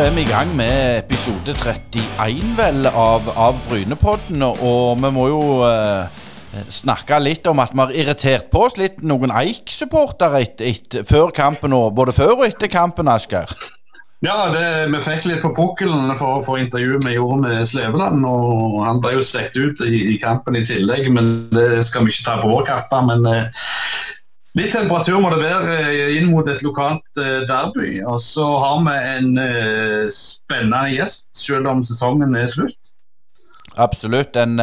er vi i gang med episode 31 vel av, av Brynepodden. Og vi må jo eh, snakke litt om at vi har irritert på oss litt noen Eik-supportere før kampen og både før og etter kampen, Asker. Ja, det, vi fikk litt på pukkelen for å få intervju vi gjorde med Sleveland. og Han ble jo stekt ut i, i, kampen i tillegg, men det skal vi ikke ta på vår kappe. Men eh, Litt temperatur må det være eh, inn mot et lokalt eh, derby. Og så har vi en uh, spennende gjest, selv om sesongen er slutt. Absolutt. En,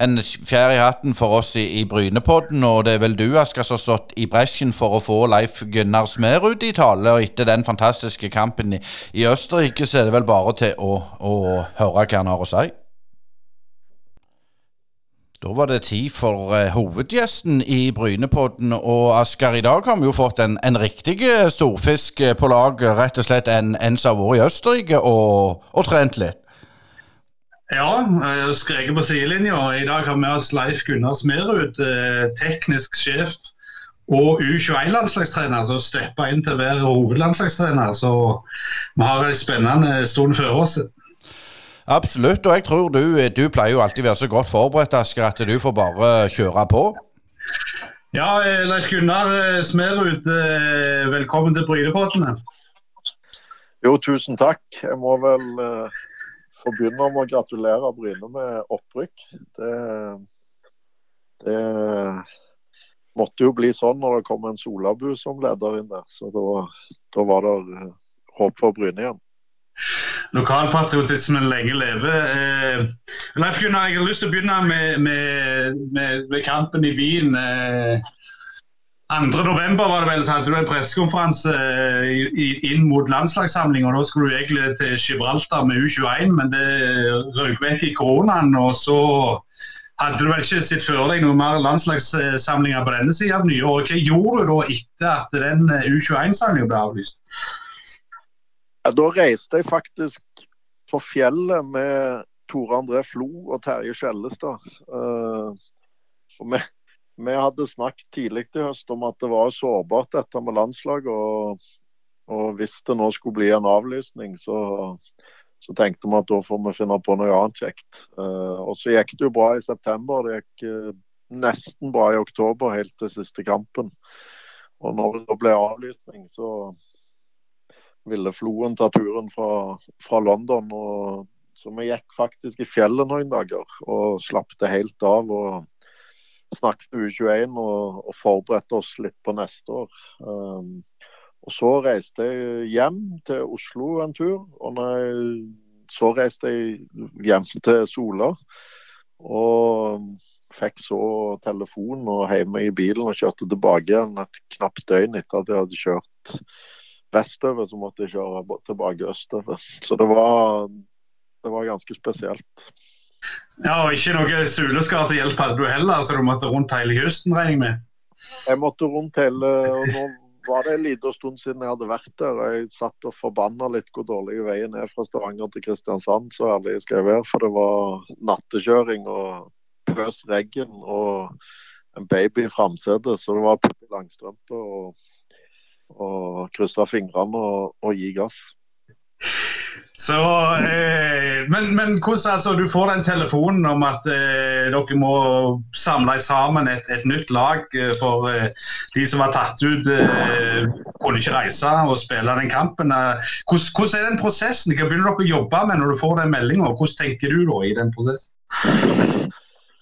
en fjær i hatten for oss i, i Brynepodden. Og det er vel du, Asker, som har stått i bresjen for å få Leif Gunnar Smerud i tale. Og etter den fantastiske kampen i, i Østerrike, så er det vel bare til å, å høre hva han har å si. Da var det tid for uh, hovedgjesten i Brynepodden. Og Asker, i dag har vi jo fått en, en riktig eh, storfisk eh, på lag. Rett og slett en, en som har vært i Østerrike og, og, trent litt. Ja, skreket på sidelinja. I dag har vi med oss Leif Gunnar Smerud, teknisk sjef og U21-landslagstrener, som steppa inn til å være hovedlandslagstrener. Så vi har en spennende stund før oss. Absolutt, og jeg tror du, du pleier jo alltid å være så godt forberedt, Asker, at du får bare kjøre på. Ja, eh, Leif Gunnar eh, Smerud, eh, velkommen til Brynepoddene. Jo, tusen takk. Jeg må vel få begynne med å gratulere Bryne med opprykk. Det, det, måtte jo bli sånn når det kom en Solabu som leder inn der. Så da, da var det håp for Bryne igjen. Lokalpatriotismen lenge leve. Eh, Leif Gunnar, jeg har lyst til å begynne med, med, med, med kampen i Wien. Eh, 2.11. var det vel, så hadde du en pressekonferanse eh, inn mot landslagssamling. og Da skulle du egentlig til Gibraltar med U21, men det røk vekk i koronaen. og så hadde du vel ikke sett for deg noen mer landslagssamlinger på denne sida av nyåret. Hva gjorde du da etter at den eh, U21-samlinga ble avlyst? Ja, da reiste jeg faktisk på fjellet med Tore André Flo og Terje Skjellestad. Uh, vi, vi, hadde snakket tidlig i høst om at det var sårbart dette med landslaget. Og, og, hvis det nå skulle bli en avlysning, så, så, tenkte vi at da får vi finne på noe annet kjekt. Uh, og så gikk det jo bra i september. Det gikk uh, nesten bra i oktober, helt til siste kampen. Og når det ble avlysning, så ville Floen ta turen fra, fra London. Og, så vi gikk faktisk i fjellet noen dager og slapp det helt av. og Snakket U21 og, og forberedte oss litt på neste år. Um, og Så reiste jeg hjem til Oslo en tur. og jeg, Så reiste jeg hjem til Sola. Og fikk så telefon og hjemme i bilen og kjørte tilbake igjen et knapt døgn etter at jeg hadde kjørt vestover, så måtte jeg kjøre tilbake østover. Så det var, det var ganske spesielt. Ja, og Ikke noe suleskar til hjelp hadde du heller, så du måtte rundt hele kysten, regner jeg med? Jeg måtte rundt hele og Nå var det en liten stund siden jeg hadde vært der. og Jeg satt og forbanna litt hvor dårlig veien er fra Stavanger til Kristiansand, så ærlig skal jeg være. For det var nattekjøring og pøs regn og en baby i framsetet. Så det var langstrømpe og og krysse fingrene og, og, gi gass. Så, eh, men, men, hvordan altså, du får den telefonen om at eh, dere må samle sammen et, et nytt lag eh, for eh, de som var tatt ut eh, kunne ikke reise og spille den kampen. Eh, hvordan, hvordan, er den prosessen? Hva begynner dere å jobbe med når du får den meldinga? Hvordan tenker du da i den prosessen?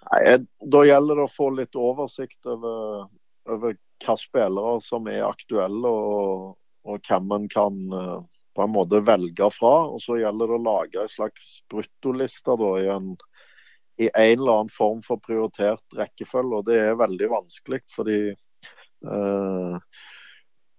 Nei, da gjelder det å få litt oversikt over, over hva spillere som er aktuelle, og, og hvem en kan uh, på en måte velge fra. Og Så gjelder det å lage en slags bruttoliste i, en, i en eller annen form for prioritert rekkefølge. og Det er veldig vanskelig, fordi eh,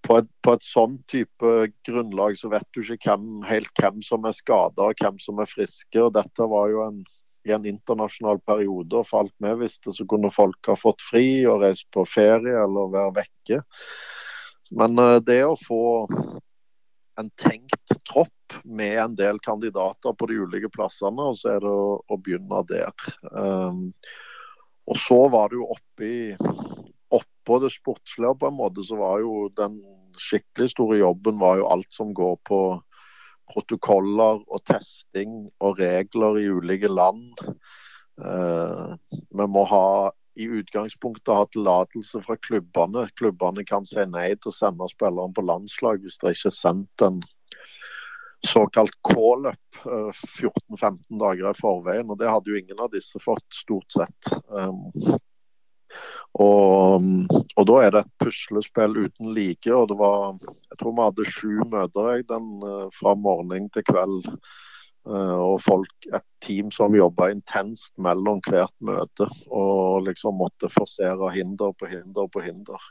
på et, på et sånn type grunnlag så vet du ikke hvem, helt hvem som er skada og hvem som er friske. og Dette var jo en i en internasjonal periode. og For alt vi visste, så kunne folk ha fått fri og reist på ferie eller være vekke. Men uh, det å få en tenkt tropp med en del kandidater på de ulike plassene, og så er det å, å begynne der. Um, og så var det jo oppi oppå det sportslige på en måte, så var jo den skikkelig store jobben var jo alt som går på protokoller og testing og regler i ulike land. Eh, vi må ha i utgangspunktet ha tillatelse fra klubbene. Klubbene kan si nei til å sende spilleren på landslag hvis det ikke er sendt en såkalt call-up 14-15 dager i forveien. og Det hadde jo ingen av disse fått, stort sett. Og, og, da er det et puslespill uten like. og det var, Jeg tror vi hadde sju møter jeg, den, eh, fra morgen til kveld. Uh, og folk, et team som jobba intenst mellom hvert møte. Og liksom måtte forsere hinder på hinder på hinder.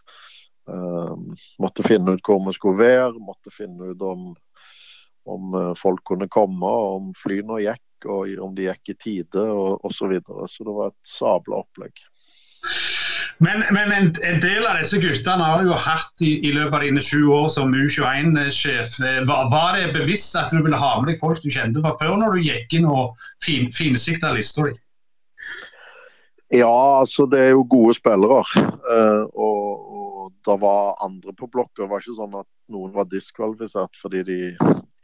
Um, måtte finne ut hvor vi skulle være, måtte finne ut om, om folk kunne komme, om flyene gikk, og om de gikk i tide og osv. Så, videre. så det var et sabla opplegg. Men, men en, en, del av disse guttene har jo hatt i, i løpet av dine sju år som U21-sjef. Var, var, det bevisst at du ville ha med deg folk du kjente fra før, når du gikk inn og fin, finsikta lista di? Ja, altså det er jo gode spillere. Uh, og, og det var andre på blokka. Det var ikke sånn at noen var diskvalifisert fordi de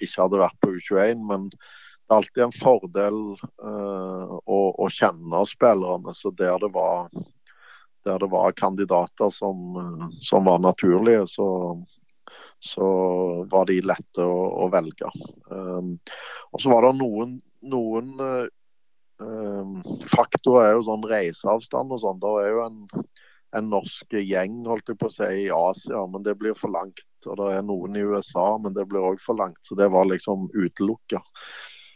ikke hadde vært på U21. Men det er alltid en fordel uh, å, å, kjenne spillerne. Så der det var der det var kandidater som, som var naturlige, så, så, var de lette å, å velge. Um, og så var det noen, noen um, faktorer er jo sånn reiseavstand og sånn. Det er jo en, en norsk gjeng holdt jeg på å si, i Asia, men det blir for langt. Og det er noen i USA, men det blir òg for langt. Så det var liksom utelukka.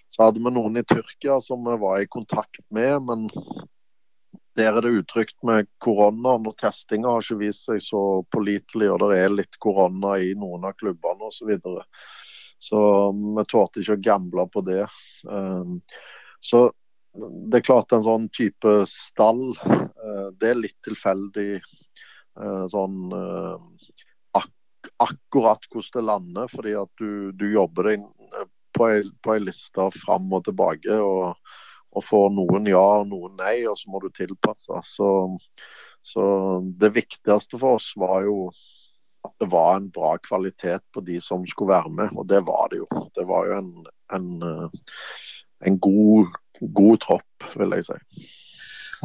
Så hadde vi noen i Tyrkia som vi var i kontakt med, men der er det utrygt med korona. Når testinga har ikke vist seg så pålitelig, og det er litt korona i noen av klubbene osv. Så, videre. så vi torde ikke å gamble på det. Um, så det er klart en sånn type stall, uh, det er litt tilfeldig uh, sånn uh, ak akkurat hvordan det lander, fordi at du, du jobber deg på ei, på ei liste fram og tilbake. og og får noen ja og noen nei, og så må du tilpasse. Så, så, det viktigste for oss var jo at det var en bra kvalitet på de som skulle være med, og det var det jo. Det var jo en, en, en god, god tropp, vil jeg si.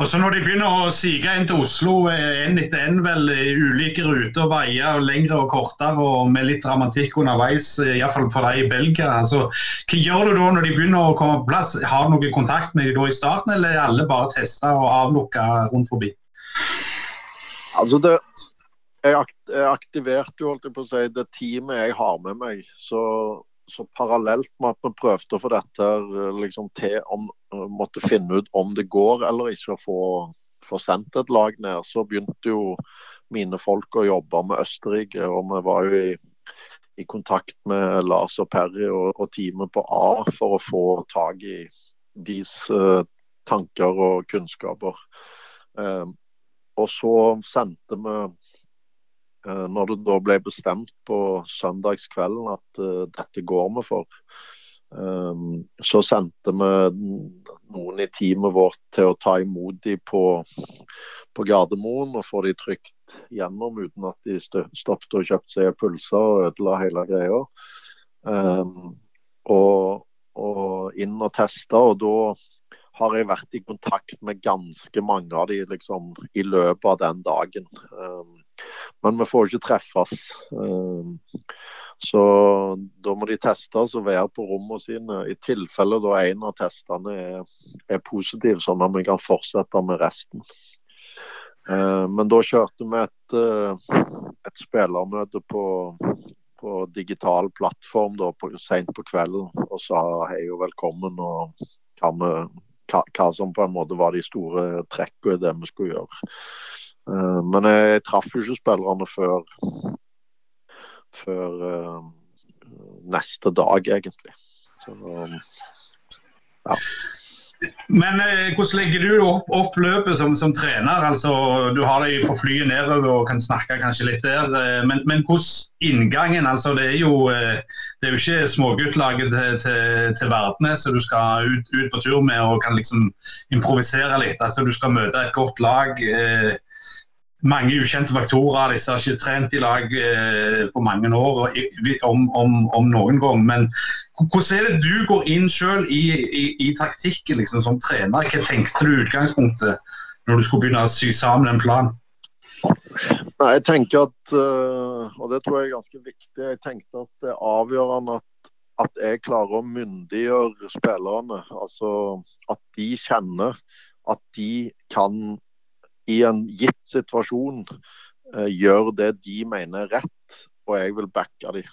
Og så Når de begynner å sige inn til Oslo eh, etter én, vel ulike ruter, veier, lengre og kortere, og med litt dramatikk underveis, eh, iallfall på deg i Belgia. Altså, hva gjør du da når de begynner å komme på plass? Har du noen kontakt med dem da i starten, eller er alle bare testa og avlukka rundt forbi? Altså det, jeg aktiverte jo holdt jeg på å si, det teamet jeg har med meg. Så så parallelt med at vi prøvde å få dette eh, liksom, til om eh, måtte finne ut om det går eller ikke å få, få sendt et lag ned, så begynte jo mine folk å jobbe med Østerrike. Og vi var jo i, i kontakt med Lars og Perry og, og, teamet på A for å få tak i deres uh, tanker og kunnskaper. Uh, og så sendte vi Eh, når det da ble bestemt på søndagskvelden at uh, dette går vi for, um, så sendte vi noen i teamet vårt til å ta imot dem på, på Gardermoen og få dem trygt gjennom uten at de stoppet og kjøpte seg pulser og ødela hele greia. Og, og, inn og testa, og da har jeg vært i kontakt med ganske mange av de liksom, i løpet av den dagen. Um, men vi får ikke treffes. Um, så da må de testes og være på rommene sine. I tilfelle da en av testene er, er positiv, sånn at vi kan fortsette med resten. Uh, men da kjørte vi et, uh, et spillermøte på, på digital plattform da, på, sent på kvelden og sa hei og velkommen. og kan vi hva, som på en måte var de store trekkene i det vi skulle gjøre. Uh, men jeg traff jo ikke spillerne før, før uh, neste dag, egentlig. Så ja. Men eh, hvordan legger du opp, opp løpet som, som, trener? Altså, du har deg på flyet nedover og kan snakke kanskje litt der. Eh, men, men hvordan inngangen? Altså, det er jo, eh, det er jo ikke småguttlaget til, til, til Verdnes som du skal ut, ut, på tur med og kan liksom improvisere litt. Altså, du skal møte et godt lag. Eh, mange ukjente faktorer. Disse har ikke trent i lag eh, på mange år, om, om, om, noen gang. Men hvordan er det du går inn sjøl i, i, i, taktikken liksom, som trener? Hva tenkte du i utgangspunktet når du skulle begynne å sy sammen en plan? Nei, jeg tenker at, uh, og det tror jeg er ganske viktig, jeg tenkte at det er avgjørende at, at jeg klarer å myndiggjøre spillerne. Altså at de kjenner at de kan i en gitt situasjon gjør gjøre det de mener er rett, og jeg vil backe dem.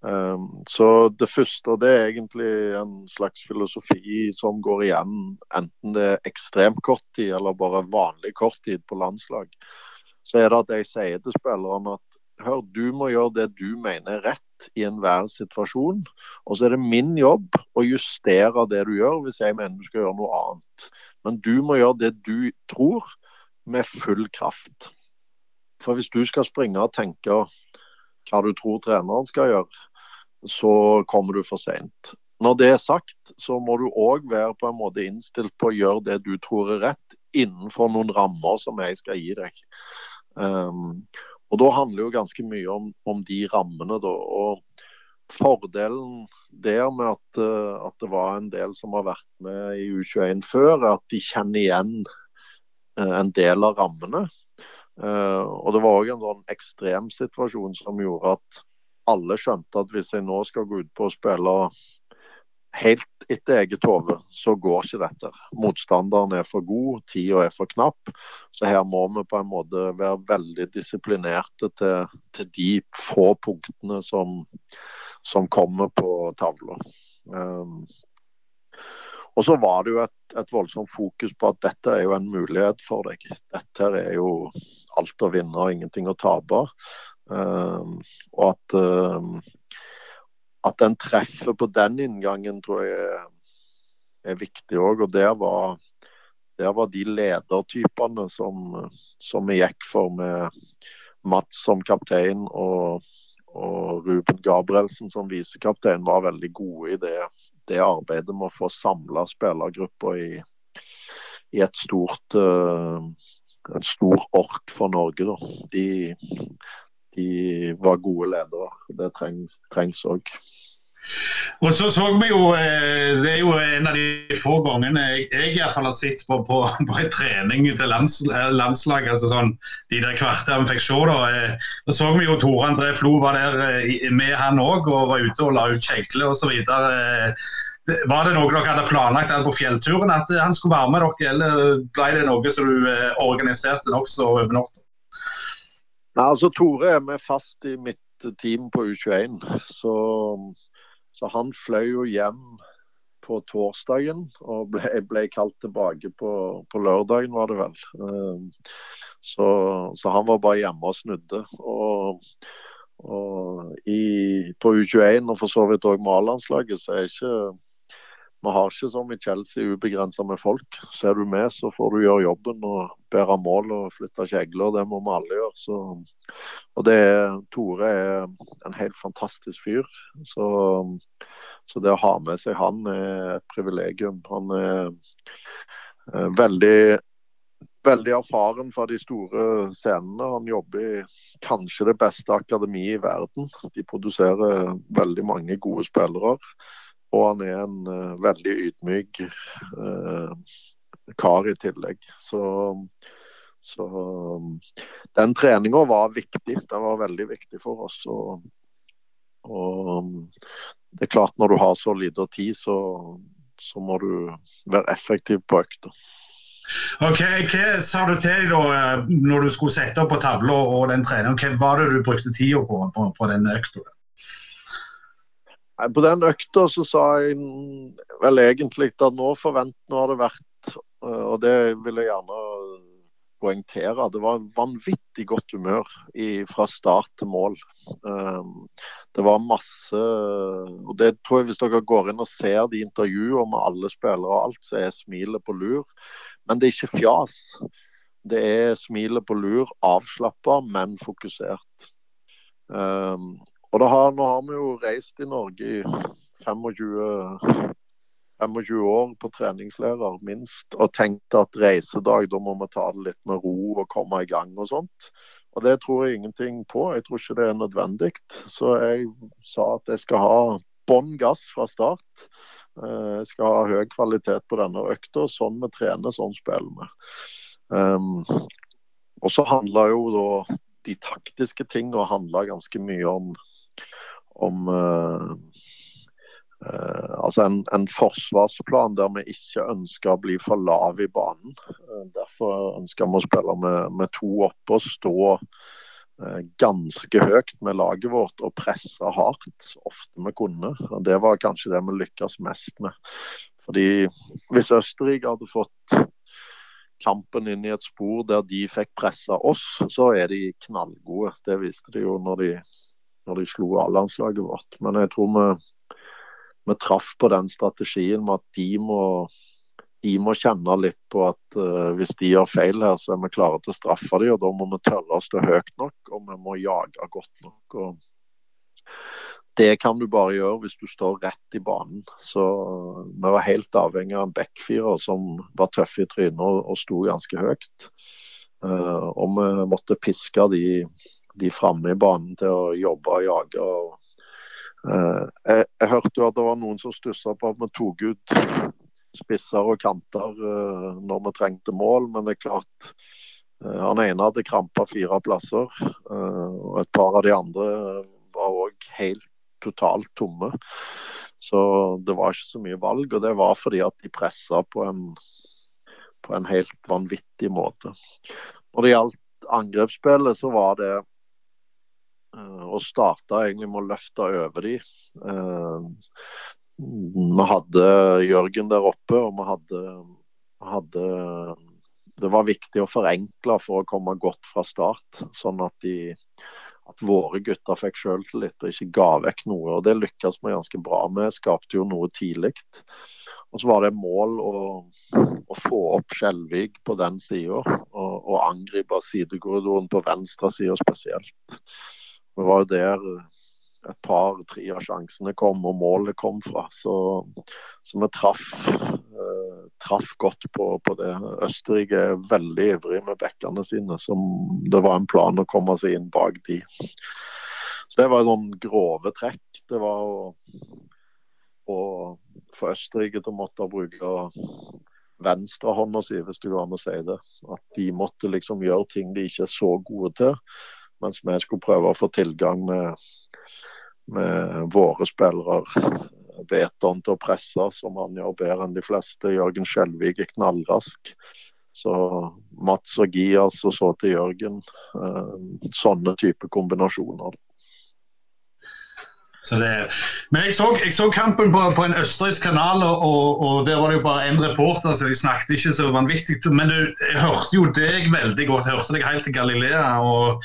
Um, så det første, og det er egentlig en slags filosofi som går igjen, enten det er ekstremt kort tid eller bare vanlig kort tid på landslag så er det at jeg sier til spillerne at hør, du må gjøre det du mener er rett i enhver situasjon. Og så er det min jobb å justere det du gjør, hvis jeg mener du skal gjøre noe annet. Men du må gjøre det du tror, med full kraft. For hvis du skal springe og tenke hva du tror treneren skal gjøre, så kommer du for seint. Når det er sagt, så må du òg være på en måte innstilt på å gjøre det du tror er rett, innenfor noen rammer som jeg skal gi deg. Um, og Da handler jo ganske mye om, om de rammene. da, og Fordelen der med at, uh, at, det var en del som har vært med i U21 før, er at de kjenner igjen en del av rammene. Uh, og Det var òg en sånn ekstremsituasjon som gjorde at alle skjønte at hvis jeg nå skal gå ut på å spille helt etter eget hode, så går ikke dette. Motstanderen er for god, tida er for knapp. Så her må vi på en måte være veldig disiplinerte til, til de få punktene som, som kommer på tavla. Um, og så var det jo et, et, voldsomt fokus på at dette er jo en mulighet for deg. Dette er jo alt å vinne og ingenting å tape. Um, og at um, at en treffer på den inngangen, tror jeg er, er viktig òg. Og der var, der var, de ledertypene som, som, vi gikk for med Mats som kaptein og, og Ruben Gabrielsen som visekaptein, var veldig gode i det, det arbeidet med å få samla spillergruppa i, i, et stort uh, en stor ork for Norge. Da. De, de var gode ledere. Det trengs òg. Og så så vi jo, eh, Det er jo en av de få gangene jeg, jeg i hvert fall har sett på, på, på en trening til lands, landslaget. altså sånn, De der kvarter vi fikk se. Da eh, Da så vi jo Tore André Flo var der eh, med han òg, og var ute og la ut kjegler osv. Var det noe dere hadde planlagt på fjellturen, at han skulle være med dere, eller ble det noe som du organiserte nokså over natta? Nei, altså Tore er med fast i mitt team på U21. Så, så han fløy jo hjem på torsdagen og ble, ble kalt tilbake på, på, lørdagen, var det vel. Ehm, så, så, han var bare hjemme og snudde. Og, og i, på U21 og for så vidt òg med A-landslaget, så er ikke vi har ikke som i Chelsea ubegrensa med folk. Så er du med, så får du gjøre jobben og bære mål og flytte kjegler. Det må vi alle gjøre. Så, og det Tore er en helt fantastisk fyr. Så, så, det å ha med seg han er et privilegium. Han er eh, veldig veldig erfaren fra de store scenene. Han jobber i kanskje det beste akademiet i verden. De produserer veldig mange gode spillere. Og han er en uh, veldig ydmyk uh, kar i tillegg. Så, så den treninga var viktig. Den var veldig viktig for oss. Og, og det er klart når du har så lite tid, så, så må du være effektiv på økta. Ok, Hva sa du til da eh, når du skulle sette opp på tavla og den treneren? Hva var det du brukte tida på, på, på den økta? På den økta så sa jeg vel egentlig at nå forvent, nå har det vært, og det vil jeg gjerne poengtere, det var vanvittig godt humør i, fra start til mål. Um, det var masse og det tror jeg Hvis dere går inn og ser de intervjuer med alle spillere og alt, så er smilet på lur. Men det er ikke fjas. Det er smilet på lur, avslappa, men fokusert. Um, og har, Nå har vi jo reist i Norge i 25 25 år på treningslærer, minst, og tenkte at reisedag, da må vi ta det litt med ro og komme i gang og sånt. Og det tror jeg ingenting på. Jeg tror ikke det er nødvendig. Så jeg sa at jeg skal ha bånn gass fra start. Eh, jeg skal ha høy kvalitet på denne økta. Sånn vi trener, sånn spiller vi. Um, og så handler jo da de taktiske handler ganske mye om, om uh, altså en, en, forsvarsplan der vi ikke ønsker å bli for lave i banen. Uh, derfor ønsker vi å spille med, med to oppe og stå ganske høyt med laget vårt og presse hardt ofte vi kunne. Og Det var kanskje det vi lykkes mest med. Fordi Hvis Østerrike hadde fått kampen inn i et spor der de fikk pressa oss, så er de knallgode. Det viste de jo når de, når de slo A-landslaget vårt. Men jeg tror vi, vi traff på den strategien med at de må, de må kjenne litt på at uh, hvis de gjør feil her, så er vi klare til å straffe dem. Og da må vi tørre å stå høyt nok, og vi må jage godt nok. og det kan du bare gjøre hvis du står rett i banen. Så vi var helt avhengig av en backfirer som var tøff i trynet og, og sto ganske høyt. Uh, og vi måtte piske de, de framme i banen til å jobbe og jage. Og, jeg, jeg, hørte jo at det var noen som stussa på at vi tok ut spisser og kanter uh, når vi trengte mål, men det er klart han ene hadde krampa fire plasser, og et par av de andre var òg helt totalt tomme. Så det var ikke så mye valg, og det var fordi at de pressa på en, på en helt vanvittig måte. Når det gjaldt angrepsspillet, så var det uh, starta egentlig med å løfte over de. Uh, vi hadde Jørgen der oppe, og vi hadde, hadde Det var viktig å forenkle for å komme godt fra start, sånn at de at våre gutter fikk sjøltillit og ikke ga vekk noe. og Det lykkes vi ganske bra med. Skapte jo noe tidlig. Og så var det mål å, å få opp Skjelvik på den sida, og, og, angripe sidekorridoren på venstre side spesielt. Det var jo der et par-tre av sjansene kom, og målet kom fra. Så, så vi traff, eh, traff godt på, på, det. Østerrike er veldig ivrig med bekkene sine, som det var en plan å komme seg inn bak de. Så det var noen grove trekk. Det var å, å få Østerrike til å måtte bruke venstrehånda si, hvis det går an å si det. At de måtte liksom gjøre ting de ikke er så gode til. Mens vi skulle prøve å få tilgang med med våre spillere. Veton til å presse, som han gjør bedre enn de fleste. Jørgen Skjelvik er knallrask. Så Mats og Gias, og så til Jørgen. Eh, sånne type kombinasjoner. Det, men jeg så, jeg så kampen på, på, en østerriksk kanal, og, og, der var det jo bare én reporter, så de snakket ikke så vanvittig. Men du, jeg hørte jo deg veldig godt. Jeg hørte deg helt til Galilea. og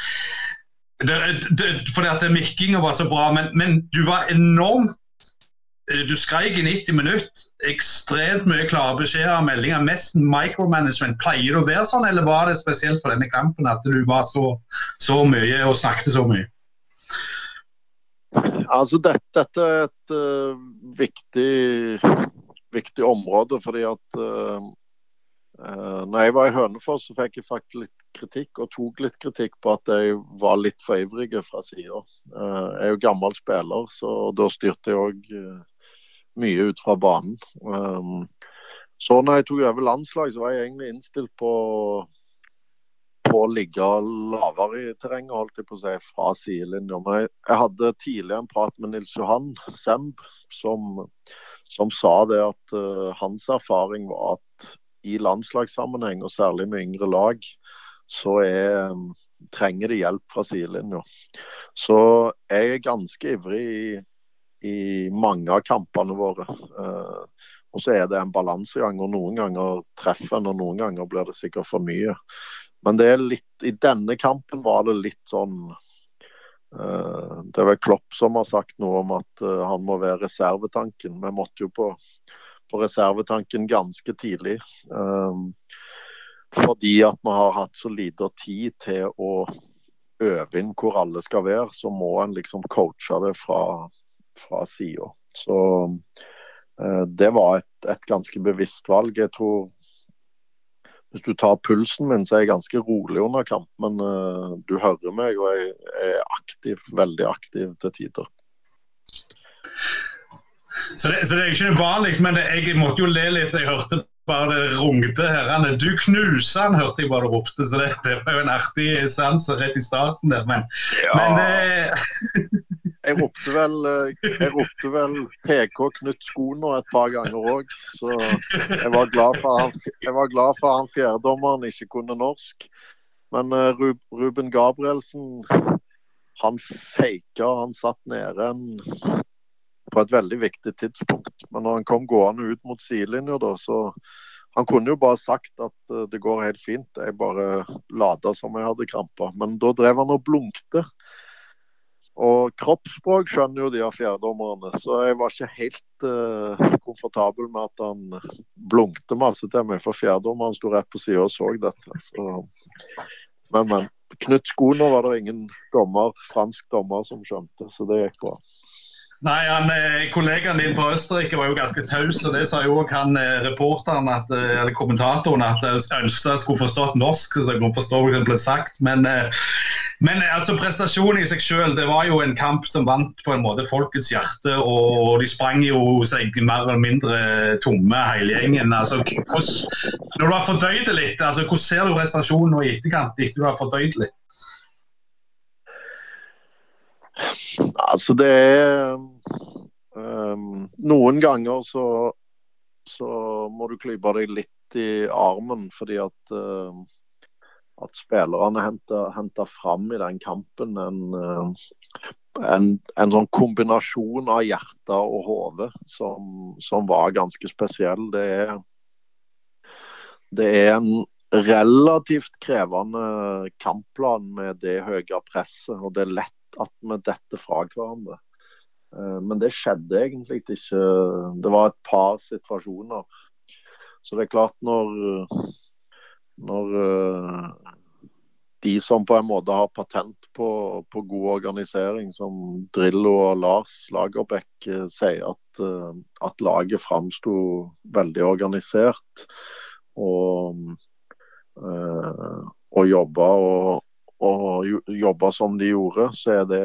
det, det, fordi at mikkinga var så bra, men, men, du var enormt eh, Du skreik i 90 minutter. Ekstremt mye klare beskjeder og meldinger. Mest micromanagement. Pleier det å være sånn, eller var det spesielt for denne kampen at du var så, så mye og snakket så mye? Altså, dette, dette er et uh, viktig, viktig område, fordi at uh, Uh, når jeg var i Hønefoss, så fikk jeg faktisk litt kritikk, og tok litt kritikk på at jeg var litt for ivrig fra sida. Uh, jeg er jo gammel spiller, så da styrte jeg òg mye ut fra banen. Um, så når jeg tok over landslag, så var jeg egentlig innstilt på, på å ligge lavere i terrenget, holdt jeg på å si, fra sidelinja. Jeg, jeg, hadde tidligere en prat med Nils Johan Semb, som, som sa det at hans erfaring var at i landslagssammenheng, og særlig med yngre lag, så er, trenger de hjelp fra sidelinja. Så jeg er ganske ivrig i, i mange av kampene våre. Uh, og så er det en balansegang. og Noen ganger treffer en, og noen ganger blir det sikkert for mye. Men det er litt, i denne kampen var det litt sånn uh, Det er vel Klopp som har sagt noe om at uh, han må være reservetanken. Vi måtte jo på på reservetanken ganske tidlig. Um, fordi at vi har hatt så lite tid til å øve inn hvor alle skal være, så må en liksom coache det fra, fra sida. Så det var et, et, ganske bevisst valg. Jeg tror hvis du tar pulsen min, så er jeg ganske rolig under kamp. Men du hører meg, og jeg er aktiv, veldig aktiv til tider. Så det, så det, er ikke uvanlig, men det, jeg måtte jo le litt. Jeg hørte bare det rungte herrene. Du knuser han, hørte jeg bare ropte. Så det, det, var jo en artig sans rett i starten der. Men, ja. men det jeg ropte vel, jeg ropte vel PK Knut Skoner et par ganger òg. Så jeg var glad for han, glad for han fjerdedommeren ikke kunne norsk. Men uh, Ruben Gabrielsen, han faka. Han satt nede en på et veldig viktig tidspunkt. Men når han kom gående ut mot sidelinja, da, så Han kunne jo bare sagt at uh, det går helt fint, jeg bare lada som jeg hadde kramper. Men da drev han og blunkte. Og kroppsspråk skjønner jo de av fjerdommerne, så jeg var ikke helt uh, komfortabel med at han blunkte masse til meg, for fjerdommeren sto rett på sida og så dette. Så, men, men. Knut Skoner var det ingen dommer, fransk dommer som skjønte, så det gikk bra. Nei, han, eh, Kollegaen din fra Østerrike var jo ganske taus, og det sa jo òg han eh, reporteren, at, eh, eller kommentatoren, at jeg skulle forstått norsk. så jeg kunne forstå hva det ble sagt. Men, men altså, prestasjonen i seg selv, det var jo en kamp som vant på en måte folkets hjerte. Og de sprang jo seg mer eller mindre tomme, hele gjengen. Altså, hvordan, når du har fordøyd det litt, altså, hvordan ser du prestasjonen nå i etterkant, etter du har fordøyd litt? Altså, det er um, Noen ganger så, så må du klype deg litt i armen fordi at, uh, at spillerne henter fram i den kampen en, uh, en, en, sånn kombinasjon av hjerte og hode som, som, var ganske spesiell. Det er, det er en relativt krevende kampplan med det høye presset. og det er lett at vi detter fra hverandre. Eh, men det skjedde egentlig ikke. Det var et par situasjoner. Så det er klart når, når eh, de som på en måte har patent på, på god organisering, som Drillo og Lars Lagerbäck, eh, sier at, at laget framsto veldig organisert og, og jobba og, og jobba som de gjorde, så er det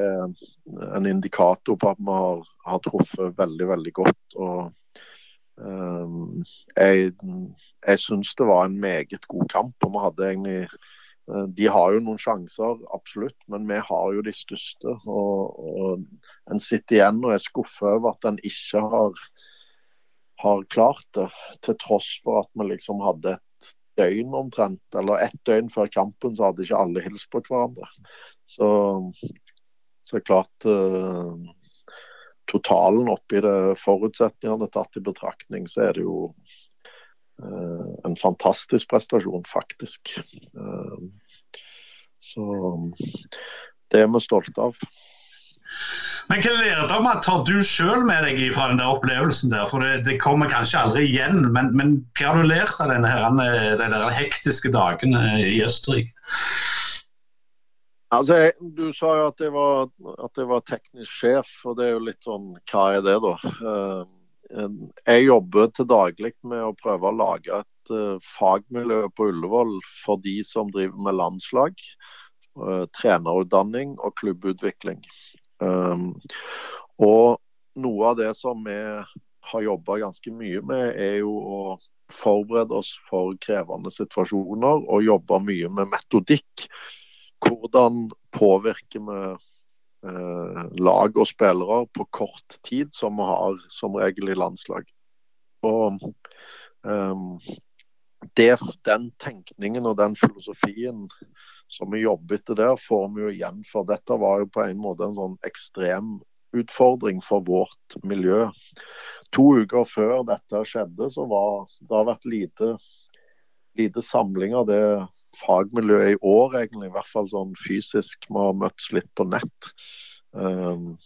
en indikator på at vi har, har truffet veldig, veldig godt. og um, Jeg, jeg syns det var en meget god kamp. og vi hadde egentlig eh, de har jo noen sjanser, absolutt, men vi har jo de største. Og, og En sitter igjen og er skuffet over at en ikke har, har klart det, til tross for at vi liksom hadde et døgn omtrent, eller ett døgn før kampen, så hadde ikke alle hilst på hverandre. Så, så klart uh, Totalen oppi det forutsetningene tatt i betraktning, så er det jo uh, en fantastisk prestasjon, faktisk. Uh, så det er vi stolte av. Men hva lærdommer tar du sjøl med deg fra den der opplevelsen der? For det, det kommer kanskje aldri igjen, men, men, hva har du lært av denne her, de der hektiske dagene i Østerrike? Altså, Du sa jo at jeg, var, at jeg, var, teknisk sjef, og det er jo litt sånn Hva er det, da? Uh, jeg jobber til daglig med å prøve å lage et fagmiljø på Ullevål for de som driver med landslag, trenerutdanning og klubbutvikling. Um, og noe av det som vi har jobba ganske mye med, er jo å forberede oss for krevende situasjoner og jobbe mye med metodikk. Hvordan påvirker vi eh, lag og spillere på kort tid, som vi har som regel i landslag. Og eh, det, Den tenkningen og den filosofien som vi jobbet etter der, får vi jo igjen. For dette var jo på en måte en sånn ekstrem utfordring for vårt miljø. To uker før dette skjedde, så var det har vært lite, lite samling av det fagmiljøet i år, egentlig. I hvert fall sånn fysisk. Vi har møttes litt på nett. Um,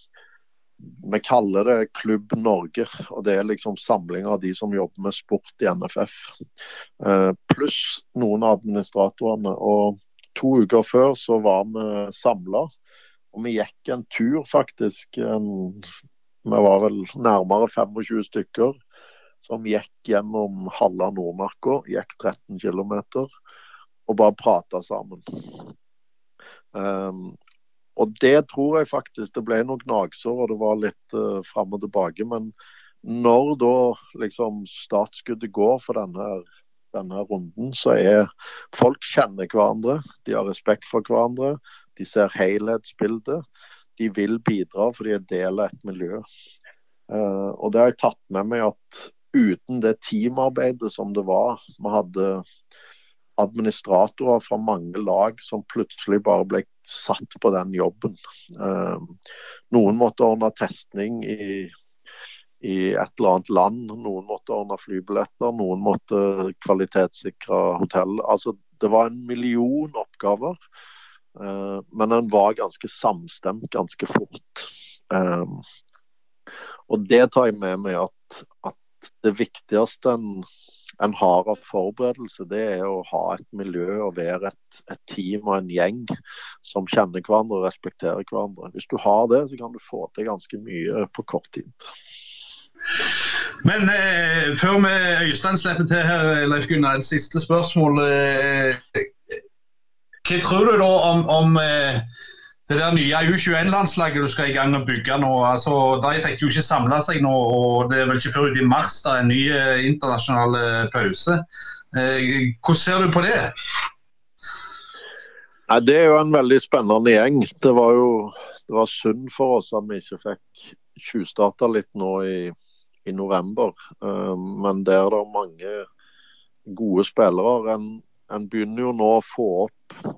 vi kaller det Klubb Norge, og det er liksom samling av de som jobber med sport i NFF. Uh, pluss noen av administratorene. og to uker før så var vi samla. Og vi gikk en tur, faktisk. En, vi var vel nærmere 25 stykker. som gikk gjennom halve Nordmarka, gikk 13 km, og bare prata sammen. Um, og det tror jeg faktisk Det ble noen gnagsår, og det var litt uh, fram og tilbake. Men når da liksom startskuddet går for denne, denne runden, så er folk kjenner hverandre. De har respekt for hverandre. De ser helhetsbildet. De vil bidra, for de er del av et miljø. Uh, og det har jeg tatt med meg at uten det teamarbeidet som det var Vi hadde administratorer fra mange lag som plutselig bare ble satt på den jobben. Uh, noen måtte ordne testning i, i, et eller annet land, noen måtte ordne flybilletter, noen måtte kvalitetssikre hotell. Altså, det var en million oppgaver, Eh, men den var ganske samstemt ganske fort. Eh, og det tar jeg med meg at, at det viktigste en, en, har av forberedelse, det er å ha et miljø og være et, et, team og en gjeng som kjenner hverandre og respekterer hverandre. Hvis du har det, så kan du få til ganske mye på kort tid. Men eh, før vi Øystein slipper til her, Leif Gunnar, et siste spørsmål. Eh, hva tror du da om, om eh, det der nye U21-landslaget du skal i gang å bygge nå, altså, de fikk jo ikke samla seg nå. og Det er vel ikke før ut i mars da en ny eh, internasjonal eh, pause. Eh, hvordan ser du på det? Nei, Det er jo en veldig spennende gjeng. Det var jo det var synd for oss at vi ikke fikk tjuvstarta litt nå i, i november. Men der er det mange gode spillere. En, en begynner jo nå å få opp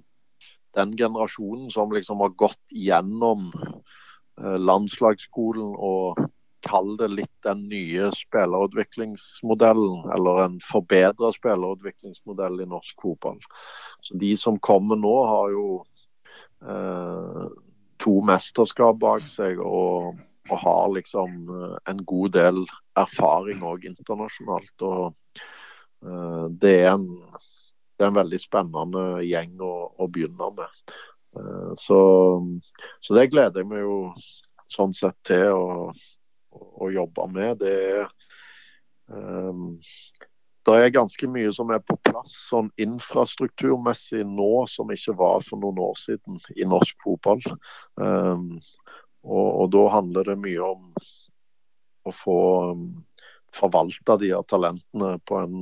den generasjonen som liksom har gått gjennom eh, landslagsskolen og kall det litt den nye spillerutviklingsmodellen, eller en forbedra spillerutviklingsmodell i norsk fotball. Så De som kommer nå, har jo eh, to mesterskap bak seg og, og, har liksom eh, en god del erfaring òg internasjonalt. og eh, Det er en det er en veldig spennende gjeng å, å begynne med. Uh, så, så, det gleder jeg meg jo sånn sett til å, å jobbe med. Det er um, det er ganske mye som er på plass sånn infrastrukturmessig nå som ikke var for noen år siden i norsk fotball. Um, og, og, da handler det mye om å få um, forvalta de her talentene på en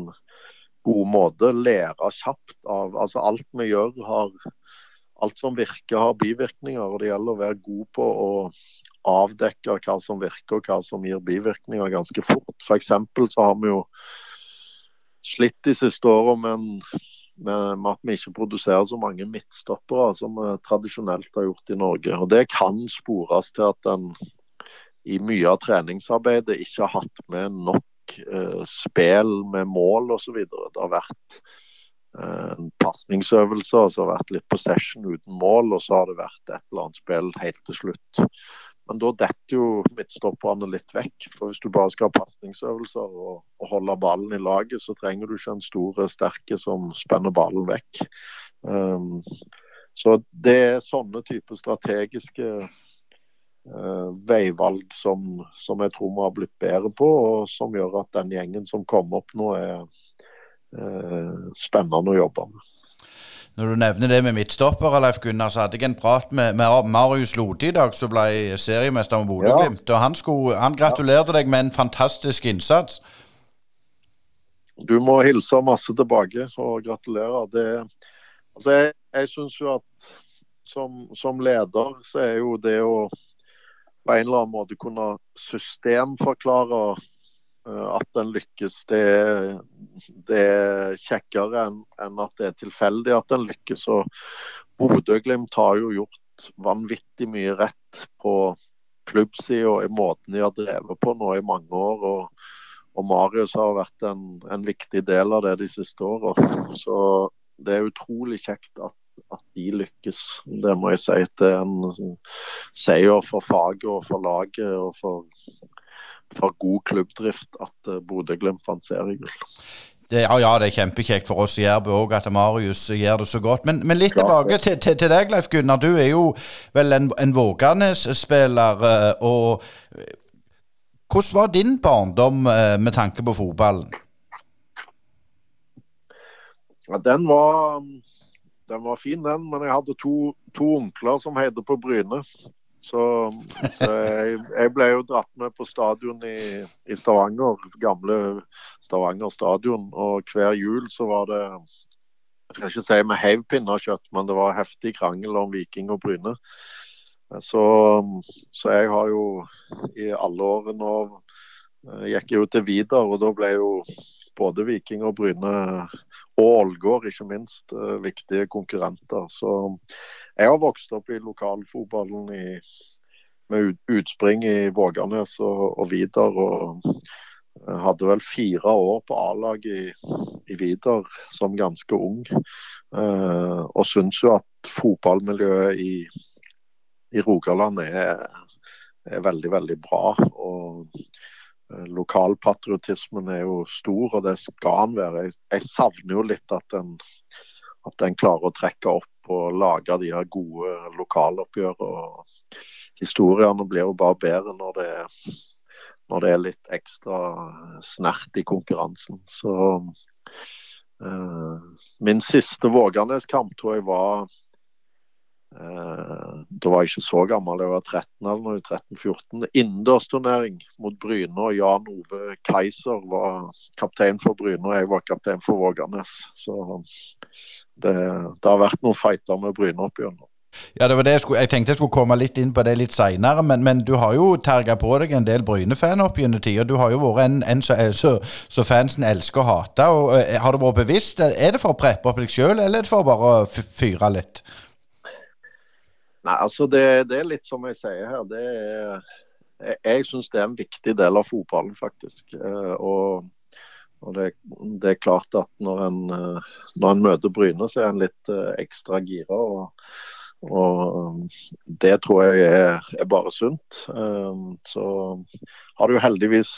god måte. Lære kjapt av altså Alt vi gjør, har alt som virker, har bivirkninger. og Det gjelder å være god på å avdekke hva som virker og hva som gir bivirkninger ganske fort. F.eks. så har vi jo slitt de siste åra med, med, med, at vi ikke produserer så mange midtstoppere som vi tradisjonelt har gjort i Norge. Og Det kan spores til at en i mye av treningsarbeidet ikke har hatt med nok eh, spill med mål osv. Det har vært eh, en pasningsøvelse, så har det vært litt possession uten mål, og så har det vært et eller annet spill helt til slutt. Men da detter jo midtstopperne litt vekk. For hvis du bare skal ha pasningsøvelser og, og, holde ballen i laget, så trenger du ikke en stor sterke som spenner ballen vekk. Um, så det er sånne typer strategiske uh, veivalg som, som, jeg tror vi har blitt bedre på, og som gjør at den gjengen som kommer opp nå, er uh, spennende å jobbe med. Når du nevner det med midtstopper, Leif Gunnar, så hadde jeg en prat med, med Marius Lode i dag, som ble seriemester med Bodø-Glimt. Ja. Og han, skulle, han gratulerte deg med en fantastisk innsats. Du må hilse masse tilbake og gratulere. Det, altså jeg jeg syns jo at som, som, leder så er jo det å på en eller annen måte kunne systemforklare at en lykkes, det det er kjekkere enn, en at det er tilfeldig at en lykkes. Og Bodø-Glimt har jo gjort vanvittig mye rett på klubbsida i måten de har drevet på nå i mange år. og, og Marius har vært en, en viktig del av det de siste åra. Så det er utrolig kjekt at at de lykkes. Det må jeg si. Det er en seier for faget og for laget og for, for god klubbdrift at eh, Bodø-Glimt vant seriegull. Det, ja, ja, det er kjempekjekt for oss i Jærbu òg at Marius gjør det så godt. Men, men litt tilbake til, til, til, deg, Leif Gunnar. Du er jo vel en, en Våganes-spiller. Eh, og Hvordan var din barndom eh, med tanke på fotballen? Ja, den var, den var fin, den. Men jeg hadde to, to onkler som heide på Bryne. Så, så jeg, jeg, ble jo dratt med på stadion i, i, Stavanger, gamle Stavanger stadion. Og hver jul så var det Jeg skal ikke si med heiv pinnekjøtt, men det var heftig krangel om Viking og Bryne. Så, så jeg har jo i alle årene nå gikk jeg jo til Vidar, og da ble jo både Viking og Bryne og Ålgård ikke minst uh, viktige konkurrenter. Så jeg har vokst opp i lokalfotballen i, med utspring i Våganes og, og Vidar. Og hadde vel fire år på A-lag i, i Vidar som ganske ung. Eh, og syns jo at fotballmiljøet i, i Rogaland er, er, veldig, veldig bra. Og uh, lokalpatriotismen er jo stor, og det skal han være. Jeg, jeg savner jo litt at en, at en klarer å trekke opp og lage de her gode lokaloppgjør. og Historiene blir jo bare bedre når det, når det er litt ekstra snert i konkurransen. Så uh, min siste Våganes-kamp tror jeg var uh, Da var jeg ikke så gammel, jeg var 13 eller noe, 13-14. Innendørsturnering mot Bryne. og Jan Ove Kaiser var kaptein for Bryne, og jeg var kaptein for Våganes. Så det, det, har vært noen fighter med Bryne opp igjennom. Ja, det var det jeg, skulle, jeg tenkte jeg skulle komme litt inn på det litt seinere, men, men, du har jo terga på deg en del Bryne-fan opp gjennom tida. Du har jo vært en, en så, så, fansen elsker å hate. Og, uh, har det vært bevisst? Er det for å preppe opp deg sjøl, eller er det for bare å fyre litt? Nei, altså det, det, er litt som jeg sier her. Det er, jeg jeg syns det er en viktig del av fotballen, faktisk. Uh, og og det, det, er klart at når en, eh, når en møter Bryne, så er en litt uh, ekstra gira. Og, og, det tror jeg er, er bare sunt. Så har det jo heldigvis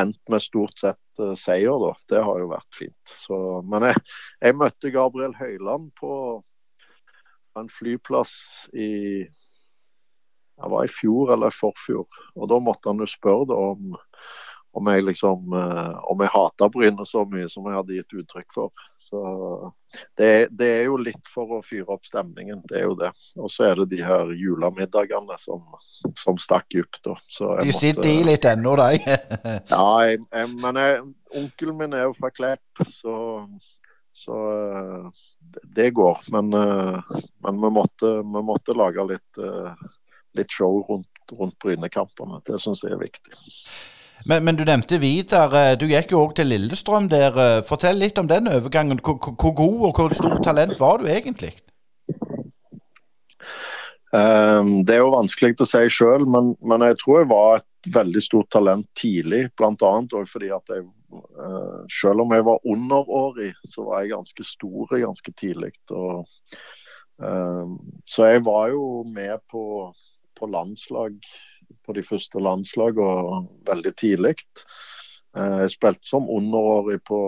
endt med stort sett seier, da. Det har jo vært fint. Så, men jeg, jeg, møtte Gabriel Høyland på en flyplass i det var i fjor eller forfjor. Og da måtte han jo spørre om om jeg liksom uh, om jeg hata Bryne så mye som jeg hadde gitt uttrykk for. Så det, det, er jo litt for å fyre opp stemningen, det er jo det. Og så er det de her julemiddagene som, som stakk dypt. da. de sitter i litt ennå, de. ja, jeg, jeg, men jeg, onkelen min er jo fra Klepp, så, så uh, det går. Men, uh, men vi, måtte, vi, måtte, lage litt, litt show rundt, rundt Brynekampene. Det syns jeg er viktig. Men, men, du nevnte Vidar. Eh, du gikk jo òg til Lillestrøm der. Eh, fortell litt om den overgangen. Hvor, hvor god og hvor stort talent var du egentlig? Um, det er jo vanskelig å si sjøl, men, men, jeg tror jeg var et veldig stort talent tidlig. Bl.a. fordi at jeg, uh, selv om jeg var underårig, så var jeg ganske stor ganske tidlig. Og, um, så jeg var jo med på, på landslag på de første landslagene veldig tidlig. Eh, jeg spilte som underårig på,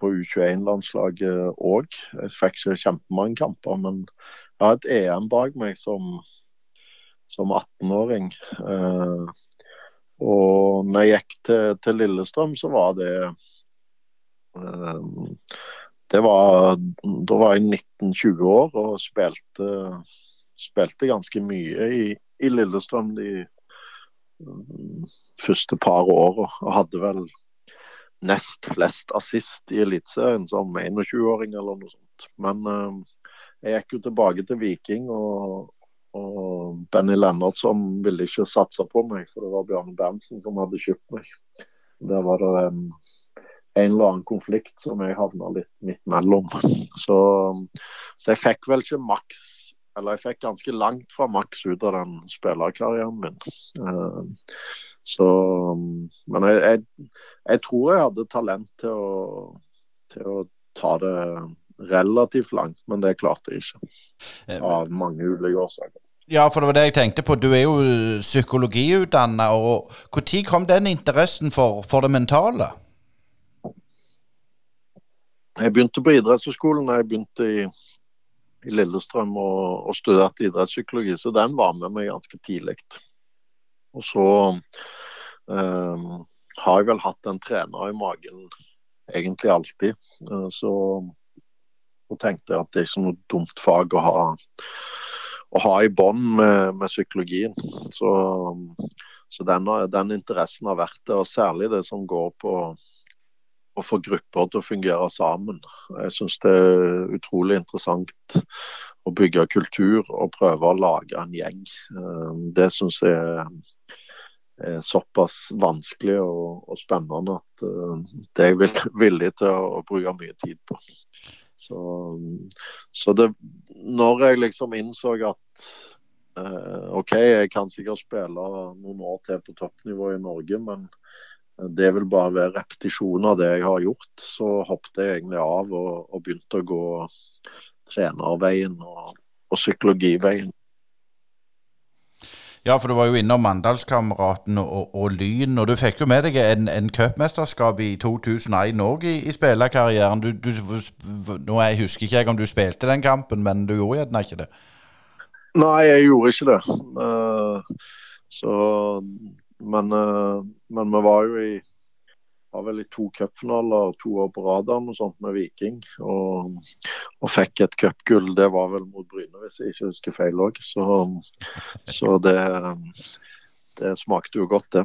på U21-landslaget òg. Jeg fikk ikke kjempemange kamper, men jeg har et EM bak meg som, som 18-åring. Eh, og når jeg gikk til, til Lillestrøm, så var det eh, det var, Da var jeg 19-20 år og spilte, spilte ganske mye i, i Lillestrøm de første par åra. Og hadde vel nest flest assist i Eliteserien som 21-åring eller noe sånt. Men uh, jeg gikk jo tilbake til Viking, og, og Benny Lennartson ville ikke satse på meg, for det var Bjørn Berntsen som hadde kjøpt meg. Der var det en, en eller annen konflikt som jeg havna litt midt mellom. Så, så jeg fikk vel ikke maks eller jeg fikk ganske langt fra maks ut av den spillerkarrieren min. Uh, så Men jeg, jeg, jeg, tror jeg hadde talent til å, til å ta det relativt langt, men det klarte jeg ikke. Eh, av mange ulike årsaker. Ja, for det var det jeg tenkte på. Du er jo psykologiutdanna. Når kom den interessen for, for, det mentale? Jeg begynte på idrettshøyskolen da jeg begynte i i Lillestrøm og, og studerte idrettspsykologi, så den var med meg ganske tidlig. Og så uh, har jeg vel hatt en trener i magen egentlig alltid. Uh, så, så, tenkte jeg at det er ikke noe dumt fag å ha, å ha i bånd med, med, psykologien. Så, så den, den, interessen har vært det, og særlig det som går på å få grupper til å fungere sammen. Jeg syns det er utrolig interessant å bygge kultur og prøve å lage en gjeng. Det syns jeg er såpass vanskelig og, og spennende at uh, det er jeg villig til å, bruke mye tid på. Så, så det, når jeg liksom innså at uh, OK, jeg kan sikkert spille noen år til på toppnivå i Norge, men det vil bare være repetisjon av det jeg har gjort, så hoppet jeg egentlig av og, og begynte å gå trenerveien og, og psykologiveien. Ja, for du var jo innom Mandalskameratene og, og, Lyn, og du fikk jo med deg en, en cupmesterskap i 2001 òg i, i spillerkarrieren. Du, du, nå jeg husker ikke jeg om du spilte den kampen, men du gjorde gjerne ikke det? Nei, jeg gjorde ikke det. Uh, så men, uh, men vi var jo i var vel i to cupfinaler to år på radaren og sånt med Viking. Og, og fikk et cupgull. Det var vel mot Bryne, hvis jeg ikke husker feil òg. Så, så det, det, smakte jo godt, det.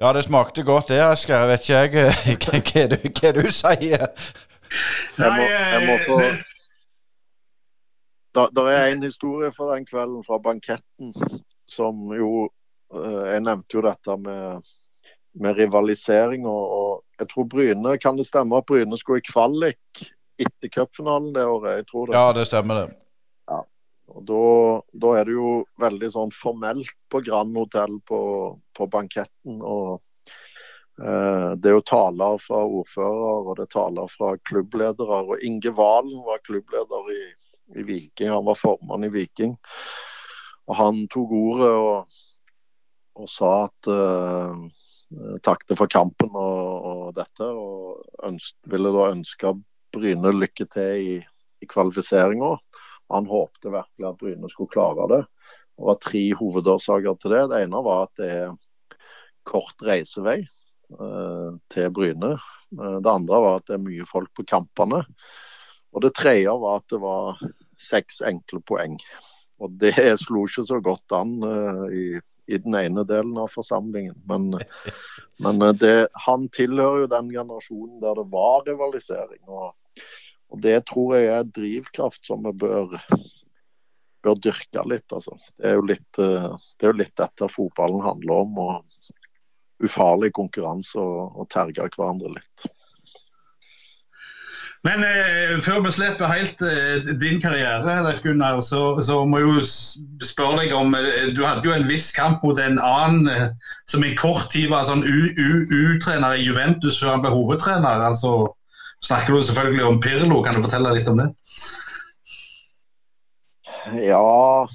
Ja, det smakte godt det, Asker. Jeg vet ikke jeg hva, du, hva du sier. Jeg må, jeg må få Det er en historie fra den kvelden, fra banketten, som jo eh, Jeg nevnte jo dette med med rivalisering. Og, og, jeg tror Bryne, Kan det stemme at Bryne skulle i kvalik etter cupfinalen det året? Jeg tror det. Ja, det stemmer det. Ja. Og da, da, er det jo veldig sånn formelt på Grand Hotell på, på banketten. og eh, Det er jo taler fra ordfører og det er taler fra klubbledere. og Inge Valen var klubbleder i, i Viking, han var formann i Viking. Og Han tok ordet og, og sa at uh, takket for kampen og, og dette. Og ønsk, ville da ønske Bryne lykke til i, i kvalifiseringa. Han håpte virkelig at Bryne skulle klare det. Det var tre hovedårsaker til det. Det ene var at det er kort reisevei uh, til Bryne. Eh, det andre var at det er mye folk på kampene. Og det tredje var at det var seks enkle poeng. Og det slo ikke så godt an uh, i i den ene delen av forsamlingen. Men, men eh, det, han tilhører jo den generasjonen der det var rivalisering. Og, og det tror jeg er drivkraft som vi bør, bør dyrke litt. Altså. Det, er jo litt, eh, det er litt dette fotballen handler om. og Ufarlig konkurranse og, og terge hverandre litt. Men eh, før vi slipper helt eh, din karriere, Leif Gunnar, så, så, må jeg jo spørre deg om eh, Du hadde jo en viss kamp mot en annen eh, som i kort tid var sånn U-trener i Juventus før han ble hovedtrener. altså Snakker du selvfølgelig om Pirlo, kan du fortelle litt om det? Ja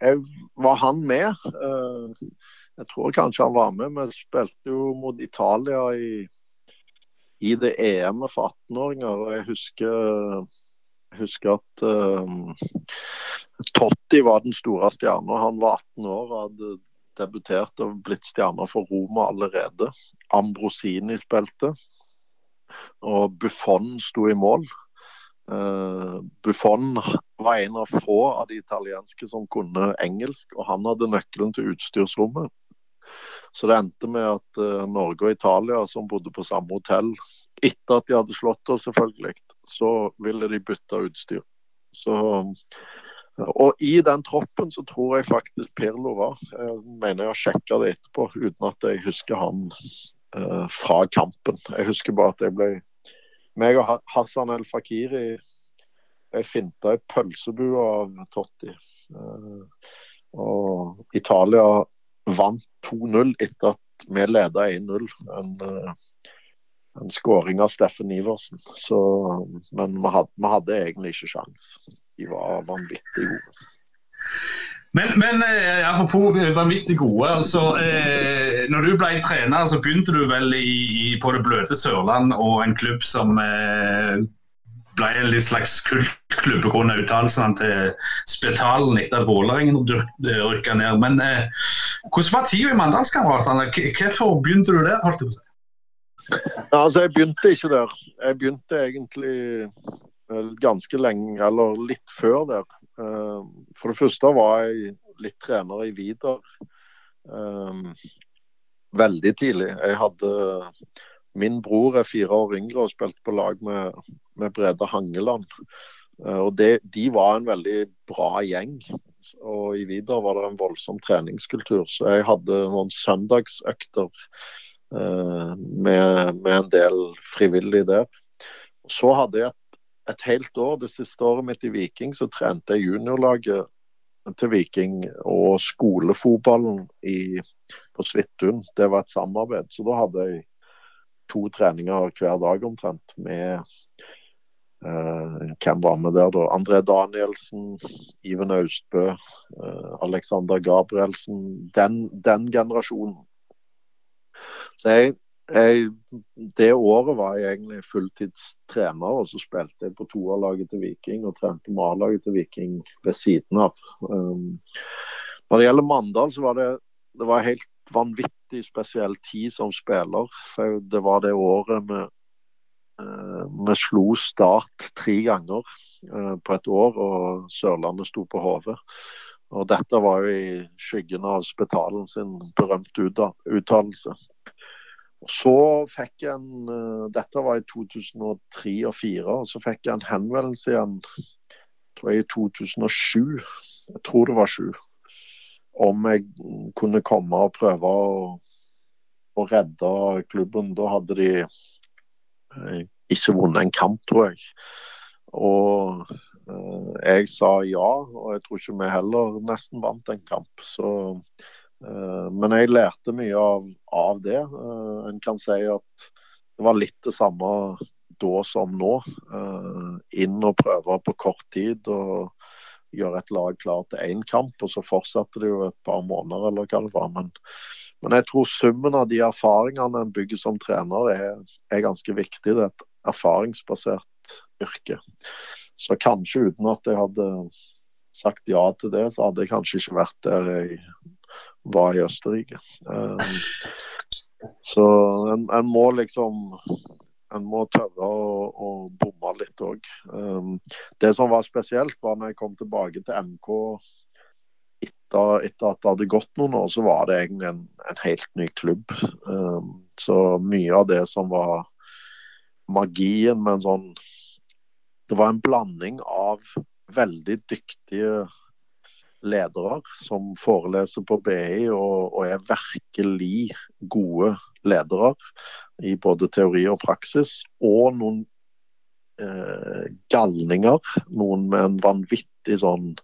jeg, Var han med? Eh, jeg tror kanskje han var med. Vi spilte jo mot Italia i i det EM-et for 18-åringer. og Jeg husker, husker at uh, Totti var den store stjerna. Han var 18 år og hadde debutert og blitt stjerne for Roma allerede. Ambrosini spilte. Og Buffon sto i mål. Uh, Buffon var en av få av de italienske som kunne engelsk, og han hadde nøkkelen til utstyrsrommet. Så det endte med at uh, Norge og Italia, som bodde på samme hotell, etter at de hadde slått oss, selvfølgelig, så ville de bytte utstyr. Så, og i den troppen så tror jeg faktisk Pirlo var. Jeg mener jeg har sjekka det etterpå, uten at jeg husker han uh, fra kampen. Jeg husker bare at jeg ble meg og Hassan El Fakiri jeg finta ei pølsebue av Totti. Uh, og Italia vant 2-0 etter at vi leda 1-0. En, eh, en skåring av Steffen Iversen. Så, men vi hadde, vi hadde, egentlig ikke sjans. De var vanvittig gode. Men, men eh, apropos vanvittig gode. altså eh, når du ble trener, så begynte du vel i, på det bløte Sørland og en klubb som eh, ble en litt slags kultklubb pga. uttalelsene til Spetalen etter at Vålerengen rykka ned. Men eh, Hvordan var tida i Mandalskameratene? Hvorfor begynte du der? holdt jeg på å si? Altså, jeg begynte ikke der. Jeg begynte egentlig ganske lenge, eller litt før der. Eh, for det første var jeg litt trener i Vidar um, veldig tidlig. Jeg hadde Min bror er fire år yngre og spilte på lag med, med Brede Hangeland. Uh, og det, De var en veldig bra gjeng. Og i Vidar var det en voldsom treningskultur. Så jeg hadde noen søndagsøkter eh, med, med, en del frivillige der. Så hadde jeg et et helt år, det siste året mitt i Viking, så trente jeg juniorlaget til Viking og skolefotballen i, på Svithun. Det var et samarbeid. Så da hadde jeg to treninger hver dag omtrent med uh, Hvem var med der, da? André Danielsen, Iven Austbø, uh, Alexander Gabrielsen. Den, den generasjonen. Så jeg jeg, det året var jeg egentlig fulltidstrener, og så spilte jeg på toerlaget til Viking og trente med A-laget til Viking ved siden av. Um, når det gjelder Mandal, så var det, det var helt vanvittig spesiell tid som spiller. For det var det året vi, uh, vi slo Start tre ganger uh, på et år, og Sørlandet sto på hodet. Og dette var jo i skyggen av Spetalen sin berømte uttalelse. Så fikk en uh, Dette var i 2003 og 2004. Og så fikk jeg en henvendelse igjen tror jeg i 2007. Jeg tror det var 7. Om jeg kunne komme og prøve å, å redde klubben. Da hadde de uh, ikke vunnet en kamp, tror jeg. Og uh, jeg sa ja, og jeg tror ikke vi heller nesten vant en kamp. Så Eh, men jeg lærte mye av, av det. Eh, en kan si at det var litt det samme da som nå. Eh, inn og prøve på kort tid og gjøre et lag klar til én kamp, og så fortsatte det jo et par måneder eller hva det var. Men, men jeg tror summen av de erfaringene en bygger som trener er, er ganske viktig. Det er et erfaringsbasert yrke. Så kanskje uten at jeg hadde sagt ja til det, så hadde jeg kanskje ikke vært der jeg var i Østerrike. Um, så en, en, må liksom En må tørre å, å bomme litt òg. Um, det som var spesielt, var når jeg kom tilbake til MK etter, etter, at det hadde gått noen år, så var det egentlig en, en helt ny klubb. Um, så mye av det som var magien med en sånn Det var en blanding av veldig dyktige ledere som foreleser på BI og, og, er virkelig gode ledere i både teori og praksis. Og noen eh, galninger, noen med en vanvittig sånn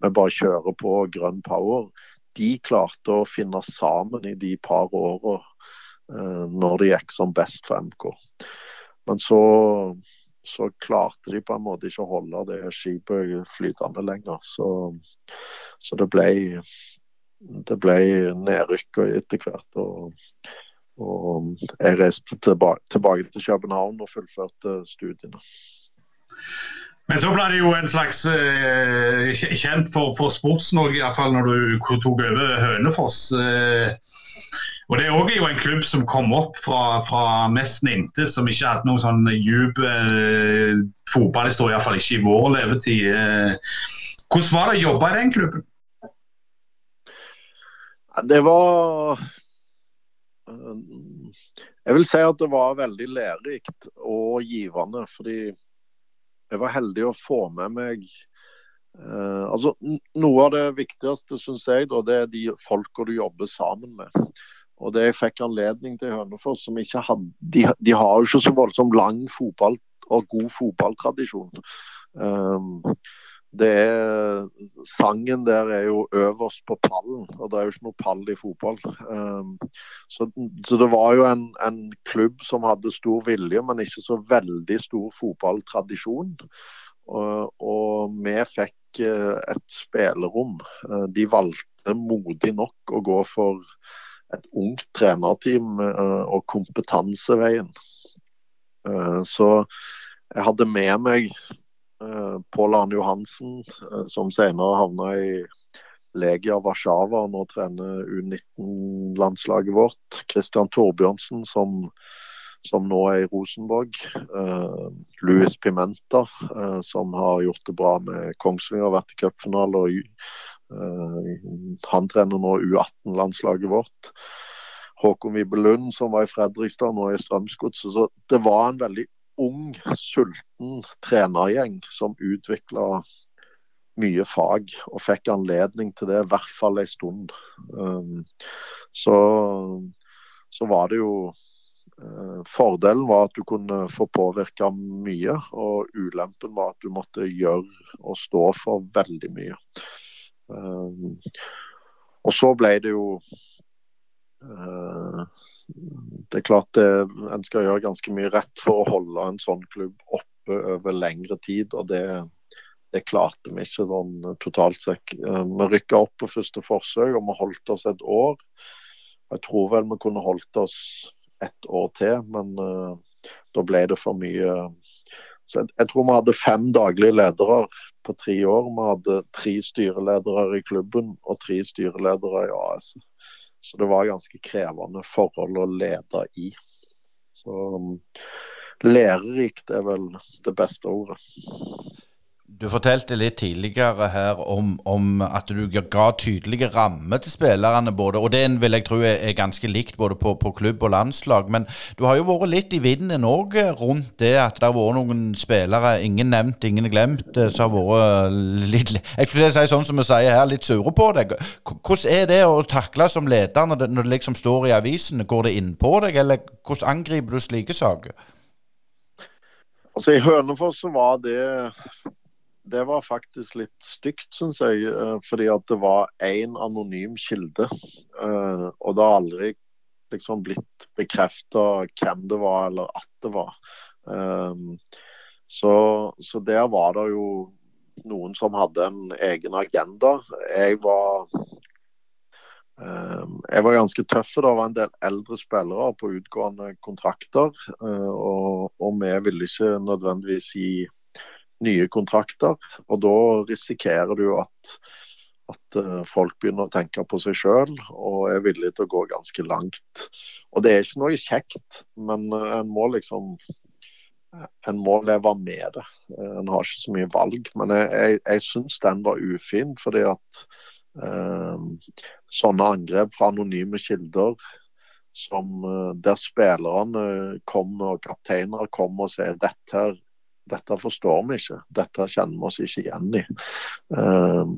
Vi bare kjører på grønn power. De klarte å finne sammen i de par åra eh, når det gikk som best for MK. Men så så klarte de på en måte ikke å holde det skipet flytende lenger. Så, så det ble det ble nedrykk etter hvert. Og, og, jeg reiste tilbake, tilbake, til København og fullførte studiene. Men så ble det jo en slags eh, kjent for, for Sports-Norge, iallfall når du tok over Hønefoss. Eh, og Det er òg en klubb som kom opp fra, fra nesten intet, som ikke hadde noen sånn djup eh, fotballhistorie, iallfall ikke i vår levetid. Eh, hvordan var det å jobbe i den klubben? Det var eh, Jeg vil si at det var veldig lærerikt og givende. Fordi jeg var heldig å få med meg eh, altså Noe av det viktigste, syns jeg, da, det er de folka du jobber sammen med. Og det jeg fikk anledning til i Hønefoss, som ikke hadde de, de, har jo ikke så voldsomt lang fotball og god fotballtradisjon. Um, det er, sangen der er jo øverst på pallen, og det er jo ikke noe pall i fotball. Um, så, så, det var jo en, en, klubb som hadde stor vilje, men ikke så veldig stor fotballtradisjon. Og, og vi fikk uh, et spillerom. Uh, de valgte modig nok å gå for et ungt trenerteam uh, og kompetanseveien. Så jeg hadde med meg Pål Arne Johansen, som senere havna i Legia Warszawa og nå trener U19-landslaget vårt. Christian Torbjørnsen, som, som, nå er i Rosenborg. Uh, Luis Pimenta, som har gjort det bra med Kongsvinger, vært i cupfinale. Uh, han trener nå U18-landslaget vårt. Håkon Wibelund, som var i Fredrikstad, nå i Strømsgodset. Så det var en veldig ung, sulten trenergjeng som utvikla mye fag, og fikk anledning til det i hvert fall en stund. Um, så, så, var det jo uh, Fordelen var at du kunne få påvirka mye, og ulempen var at du måtte gjøre og stå for veldig mye. Um, og så ble det jo Det er klart det, en skal gjøre ganske mye rett for å holde en sånn klubb oppe over lengre tid. og det det klarte vi ikke sånn eh, totalt sett. Eh, vi rykka opp på første forsøk, og vi holdt oss et år. Jeg tror vel vi kunne holdt oss et år til, men uh, da ble det for mye. Så jeg, jeg, tror vi hadde fem daglige ledere på tre år. Vi hadde tre styreledere i klubben og tre styreledere i AS. Så det var ganske krevende forhold å lede i. Så um, lærerikt er vel det beste ordet. Du fortalte litt tidligere her om, om, at du ga tydelige rammer til spillerne. både, og Det vil jeg tro er ganske likt både på, på, klubb og landslag. Men du har jo vært litt i vinden òg rundt det at det har vært noen spillere, ingen nevnt, ingen glemt, eh, som har vært litt jeg skulle si sånn som vi sier her, litt sure på deg. Hvordan er det å takle som leder når det, når det liksom står i avisen? Går det inn på deg, eller hvordan angriper du slike saker? Altså I Hønefoss var det det var faktisk litt stygt, syns jeg. Eh, fordi at det var én anonym kilde. Eh, og det har aldri liksom blitt bekrefta hvem det var, eller at det var. Eh, så, så der var det jo noen som hadde en egen agenda. Jeg var jeg var ganske tøff. Det var en del eldre spillere på utgående kontrakter. Og, og vi ville ikke nødvendigvis gi nye kontrakter. Og da risikerer du at, at eh, folk begynner å tenke på seg sjøl og er villige til å gå ganske langt. Og det er ikke noe kjekt, men eh, en må liksom en må leve med det. Eh, en har ikke så mye valg. Men jeg, jeg, jeg syns den var ufin, fordi at eh, sånne angrep fra anonyme kilder som der spillerne kommer og kapteiner kommer og sier dette her dette forstår vi ikke, dette kjenner vi oss ikke igjen i. Uh,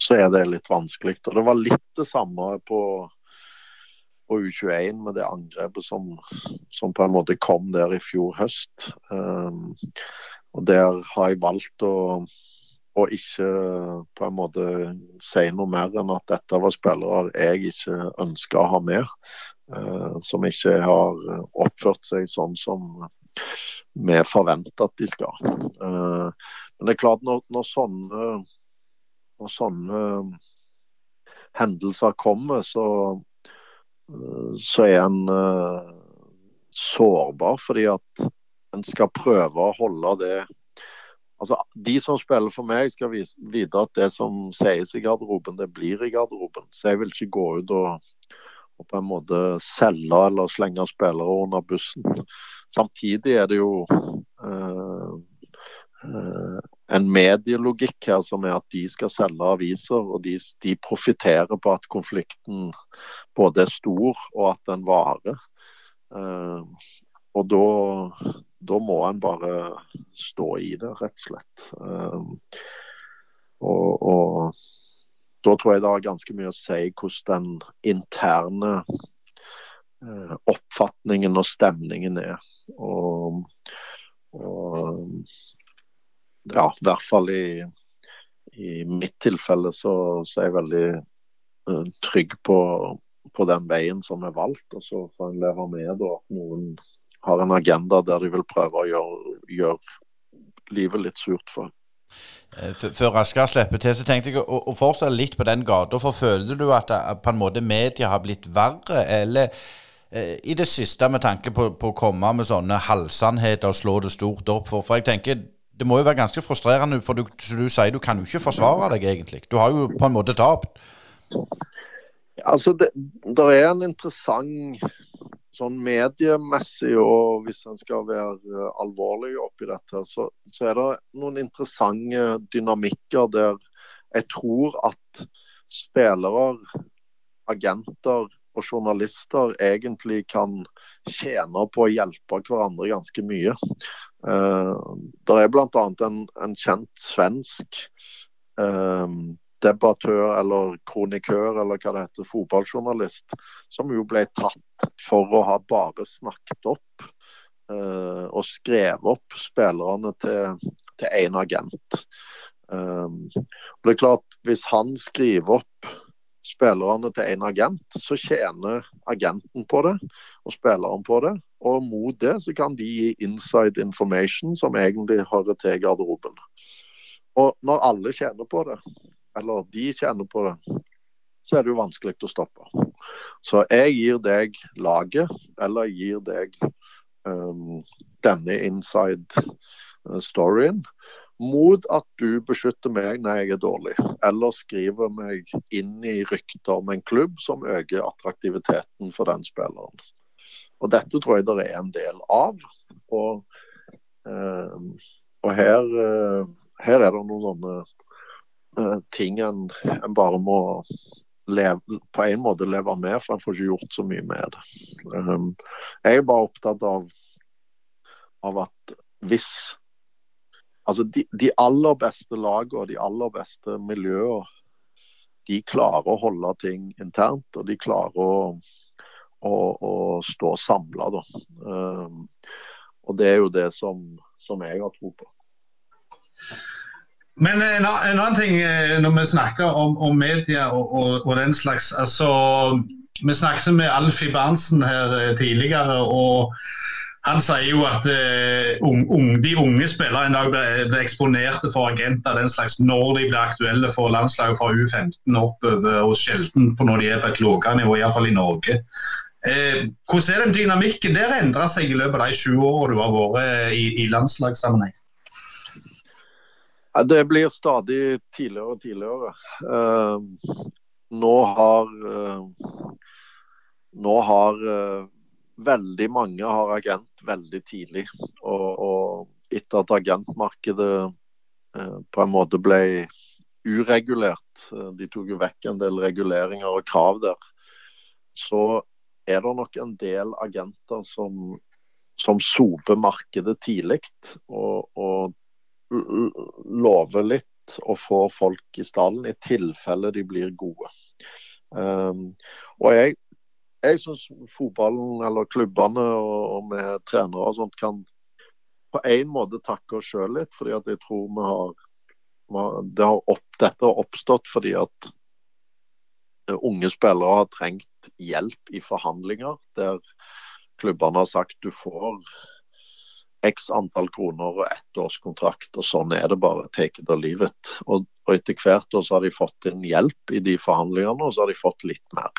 så er det litt vanskelig. Og Det var litt det samme på, på U21 med det angrepet som, som, på en måte kom der i fjor høst. Uh, og Der har jeg valgt å, å ikke på en måte si noe mer enn at dette var spillere jeg ikke ønska å ha med. Uh, som ikke har oppført seg sånn som vi forventer at de skal. Eh, men det er klart, når, når, sånne, når sånne, hendelser kommer, så, eh, så er en sårbar. Fordi at en skal prøve å holde det Altså, De som spiller for meg, skal vite at det som sies i garderoben, det blir i garderoben. Så jeg vil ikke gå ut og, og på en måte selge eller slenge spillere under bussen. Samtidig er det jo eh, uh, en medielogikk her som er at de skal selge aviser, og de, de profitterer på at konflikten både er stor og at den varer. Eh, og da, da, må en bare stå i det, rett og slett. Og, og, da tror jeg det har ganske mye å si hvordan den interne Eh, oppfatningen og stemningen er. Og, og ja, i hvert fall i, i mitt tilfelle så, så, er jeg veldig uh, trygg på, på, den veien som er valgt. Og så får en leve med da, at noen har en agenda der de vil prøve å gjøre, gjøre livet litt surt for. Eh, før Asker slipper til, så tenkte jeg å, å fortsette litt på den gata. For føler du at det, på en måte media har blitt verre, eller Eh, i det siste med tanke på, på, å komme med sånne halvsannheter og slå det stort opp. For, for jeg tenker det må jo være ganske frustrerende, for du, du sier du kan jo ikke forsvare deg egentlig. Du har jo på en måte tapt. Altså, det, det er en interessant sånn mediemessig, og hvis en skal være eh, alvorlig oppi dette, så, så, er det noen interessante dynamikker der jeg tror at spillere, agenter og journalister egentlig kan tjene på å hjelpe hverandre ganske mye. Uh, det er bl.a. En, en kjent svensk uh, debattør eller kronikør eller hva det heter, fotballjournalist, som jo ble tatt for å ha bare snakket opp uh, og skrevet opp spillerne til, til en agent. Um, det er klart, Hvis han skriver opp spillerne til en agent, så tjener agenten på det og spilleren på det. Og mot det så kan de gi inside information som egentlig hører til garderoben. Og når alle tjener på det, eller de kjenner på det, så er det jo vanskelig å stoppe. Så jeg gir deg laget, eller gir deg um, denne inside uh, storyen, mot at du beskytter meg når jeg er dårlig, eller skriver meg inn i rykter om en klubb som øker attraktiviteten for den spilleren. Og Dette tror jeg det er en del av. Og, um, og her, uh, her, er det noen sånne Eh, ting en, en bare må leve, på en måte leve med, for en får ikke gjort så mye med det. Um, jeg er bare opptatt av, av at hvis Altså de, de aller beste lagene og de aller beste miljøene, de klarer å holde ting internt, og de klarer å, å, å stå samla. Um, og det er jo det som, som jeg har tro på. Men en, en, annen ting eh, når vi snakker om, om media og, og, og, den slags altså, Vi snakket med Alfie Berntsen her eh, tidligere. og han sier jo at uh, unge, de unge spillere en dag blir, eksponerte for agenter den slags når de blir aktuelle for landslaget fra U15 oppover, og sjelden på når de er på et lavere nivå, iallfall i Norge. Uh, hvordan er den dynamikken der endra seg i løpet av de sju årene du har vært i, i landslagssammenheng? Det blir stadig tidligere og tidligere. Uh, nå har, uh, nå har uh, veldig mange har agent veldig tidlig. Og, og etter at agentmarkedet på en måte ble uregulert, de tok jo vekk en del reguleringer og krav der, så er det nok en del agenter som, som soper markedet tidlig. Og, og lover litt og får folk i stallen i tilfelle de blir gode. Um, og jeg, jeg syns fotballen eller klubbene og, og med trenere og sånt kan på en måte takke oss sjøl litt, fordi at jeg tror vi har, det har opp, Dette har oppstått fordi at eh, unge spillere har trengt hjelp i forhandlinger der klubbene har sagt du får x antall kroner og ett års kontrakt, og sånn er det bare. Take it or leave it. Og, og etter hvert så har de fått inn hjelp i de forhandlingene, og så har de fått litt mer.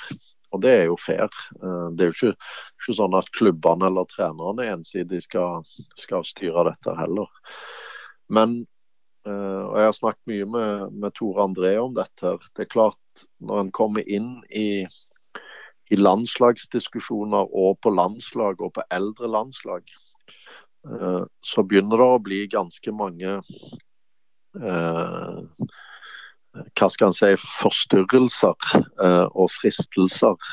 Og det er jo fair. Eh, det er jo ikke, ikke sånn at klubbene eller trenerne ensidig skal, skal styre dette heller. Men eh, og Jeg har snakket mye med, med Tore André om dette. Det er klart, når en kommer inn i, i landslagsdiskusjoner og på landslag og på eldre landslag, så begynner det å bli ganske mange eh, hva skal en si, forstyrrelser eh, og fristelser.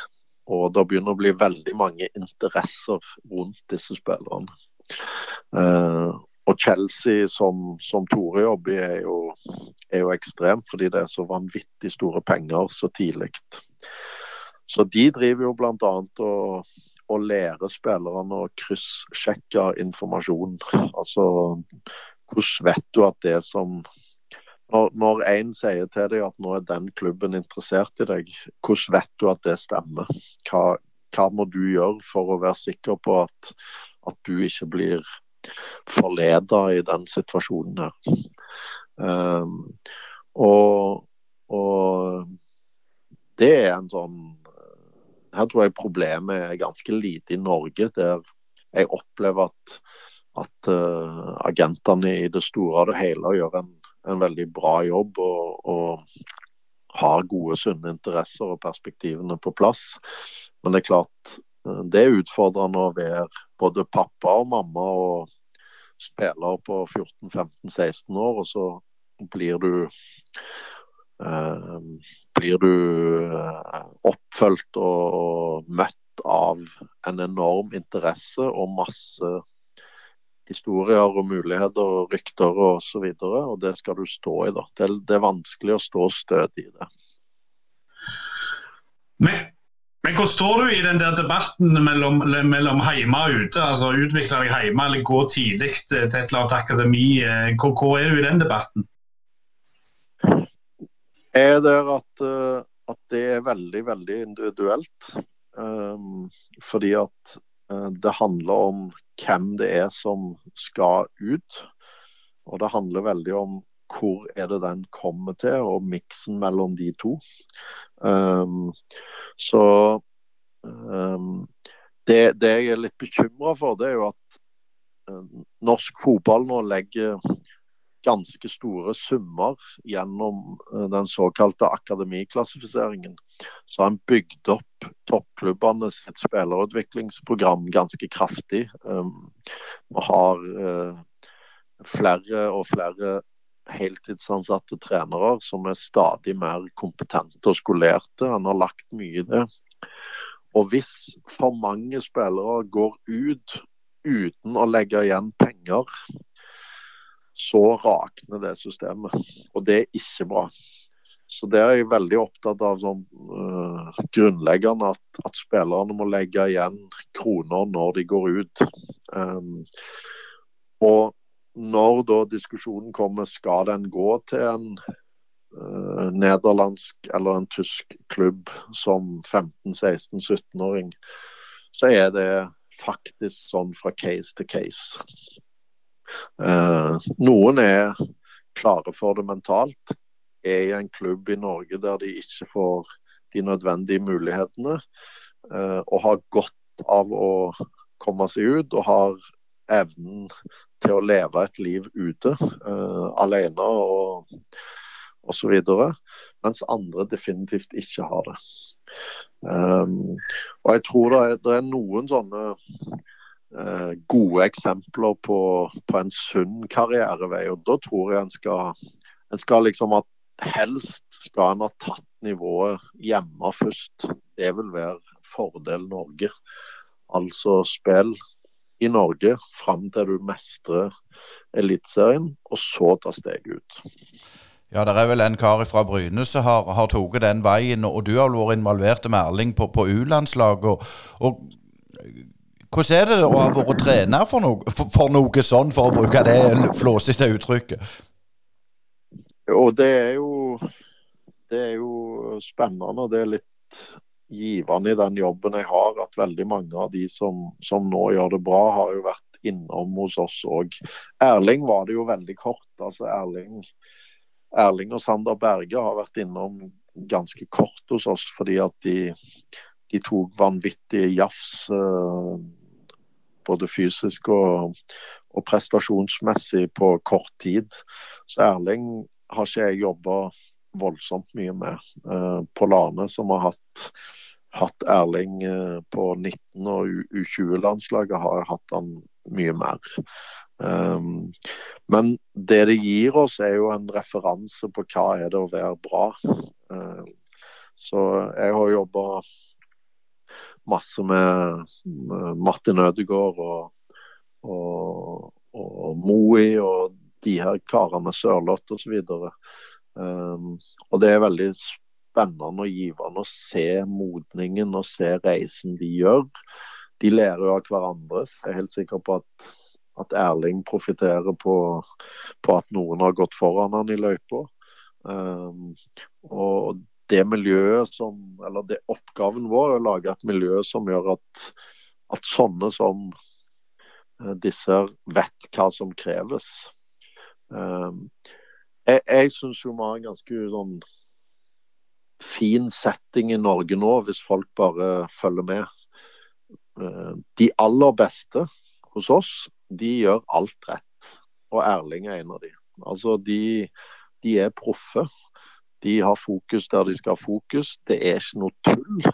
Og det begynner å bli veldig mange interesser rundt disse spillerne. og Chelsea, som, som Tore jobber i, er jo, er jo ekstremt fordi det er så vanvittig store penger så tidlig. Så de driver jo bl.a. og å lære spillerne å kryssjekke informasjon. Altså, hvordan vet du at det som når, når en sier til deg at nå er den klubben interessert i deg, hvordan vet du at det stemmer? Hva, hva må du gjøre for å være sikker på at, at du ikke blir forleda i den situasjonen her? Um, og, og det er en sånn her tror jeg problemet er ganske lite i Norge, der jeg opplever at, at uh, agentene i det store og det hele gjør en, en veldig bra jobb og, og, har gode, sunne interesser og perspektivene på plass. Men det er klart, uh, det er utfordrende å være både pappa og mamma og spiller på 14-15-16 år, og så blir du uh, blir du oppfølgt og møtt av en enorm interesse og masse historier og muligheter og rykter og videre, og det skal du stå i. da. Det, det er vanskelig å stå stødig i det. Men, men hvor står du i den der debatten mellom, mellom hjemme og ute? altså Utvikle deg hjemme eller gå tidlig til et eller annet akademi. Eh, hvor, hvor er du i den debatten? Er der at, eh, at det er veldig, veldig individuelt. Um, fordi at uh, det handler om hvem det er som skal ut. Og det handler veldig om hvor er det den kommer til, og miksen mellom de to. Um, så um, det, det, jeg er litt bekymra for, det er jo at um, norsk fotball nå legger ganske store summer gjennom uh, den såkalte akademiklassifiseringen. Så har en bygd opp toppklubbene spillerutviklingsprogram ganske kraftig. Um, vi har uh, flere og flere heltidsansatte trenere som er stadig mer kompetente og skolerte. Han har lagt mye i det. Og hvis for mange spillere går ut uten å legge igjen penger, så rakner det systemet. Og det er ikke bra. Så det er jeg veldig opptatt av sånn uh, grunnleggende at, at, spillerne må legge igjen kroner når de går ut. Um, og når da diskusjonen kommer, skal den gå til en uh, nederlandsk eller en tysk klubb som 15-16-17-åring, så er det faktisk sånn fra case til case. Uh, noen er klare for det mentalt er i en klubb i Norge der de ikke får de nødvendige mulighetene, eh, og har godt av å komme seg ut og har evnen til å leve et liv ute, uh, alene og osv. Mens andre definitivt ikke har det. Og jeg tror det er, det er noen sånne gode eksempler på, på en sunn karrierevei. Og da tror jeg en skal, en skal liksom at helst skal en ha tatt nivået hjemme først. Det vil være fordel Norge. Altså spill i Norge fram til du mestrer Eliteserien, og så ta steget ut. Ja, det er vel en kar fra Bryne som har, har tatt den veien, og du har vært involvert med Erling på, på U-landslaget. Hvordan er det å ha vært trener for noe, for, for noe sånn, for å bruke det flåsete uttrykket? Jo, det er jo det er jo spennende. og Det er litt givende i den jobben jeg har, at veldig mange av de som, som nå gjør det bra, har jo vært innom hos oss òg. Erling var det jo veldig kort. altså Erling, Erling og Sander Berge har vært innom ganske kort hos oss fordi at de, de tok vanvittige jafs. Eh, både fysisk og, og prestasjonsmessig på kort tid. Så Erling har ikke jeg jobba voldsomt mye med. Uh, på Lane, som har hatt, hatt Erling uh, på 19- og U20-landslaget, har jeg hatt han mye mer. Um, men det det gir oss, er jo en referanse på hva er det å være bra. Uh, så jeg har jobba masse med, Martin Ødegaard og, og, og Moi og de her karene Sørloth osv. Um, og det er veldig spennende og givende å se modningen og se reisen de gjør. De lærer jo av hverandre. Jeg er helt sikker på at, at Erling profitterer på, på, at noen har gått foran han i løypa. Um, og det miljøet som, eller det oppgaven vår er å lage et miljø som gjør at, at sånne som eh, disse vet hva som kreves. Ehm, jeg jeg syns jo vi har en ganske sånn fin setting i Norge nå, hvis folk bare følger med. Ehm, de aller beste hos oss de gjør alt rett. Og Erling er en av de. Altså, de, de er proffe. De har fokus der de skal ha fokus. Det er ikke noe tull.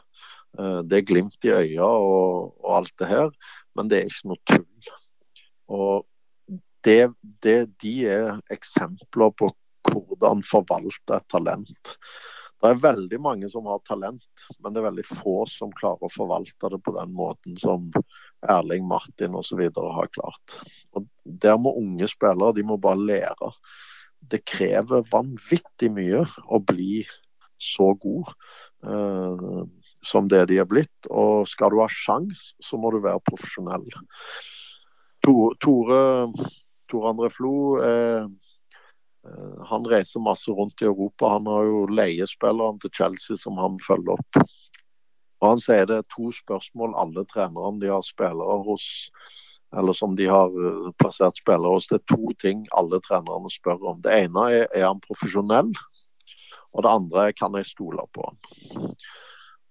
Eh, det er glimt i øya og, og, alt det her, men det er ikke noe tull. Og det, det, de er eksempler på hvordan forvalte et talent. Det er veldig mange som har talent, men det er veldig få som klarer å forvalte det på den måten som Erling, Martin osv. har klart. Og Der må unge spillere de må bare lære. Det krever vanvittig mye å bli så god eh, som det de er blitt. Og skal du ha sjans, så må du være profesjonell. Tore, Tore André Flo eh, Eh, han reiser masse rundt i Europa. Han har jo leiespillerne til Chelsea som han følger opp. Og Han sier det er to spørsmål alle trenerne de har spillere hos, eller som de har eh, plassert spillere hos. Det er to ting alle trenerne spør om. Det ene er er han profesjonell, og det andre er kan jeg stole på han.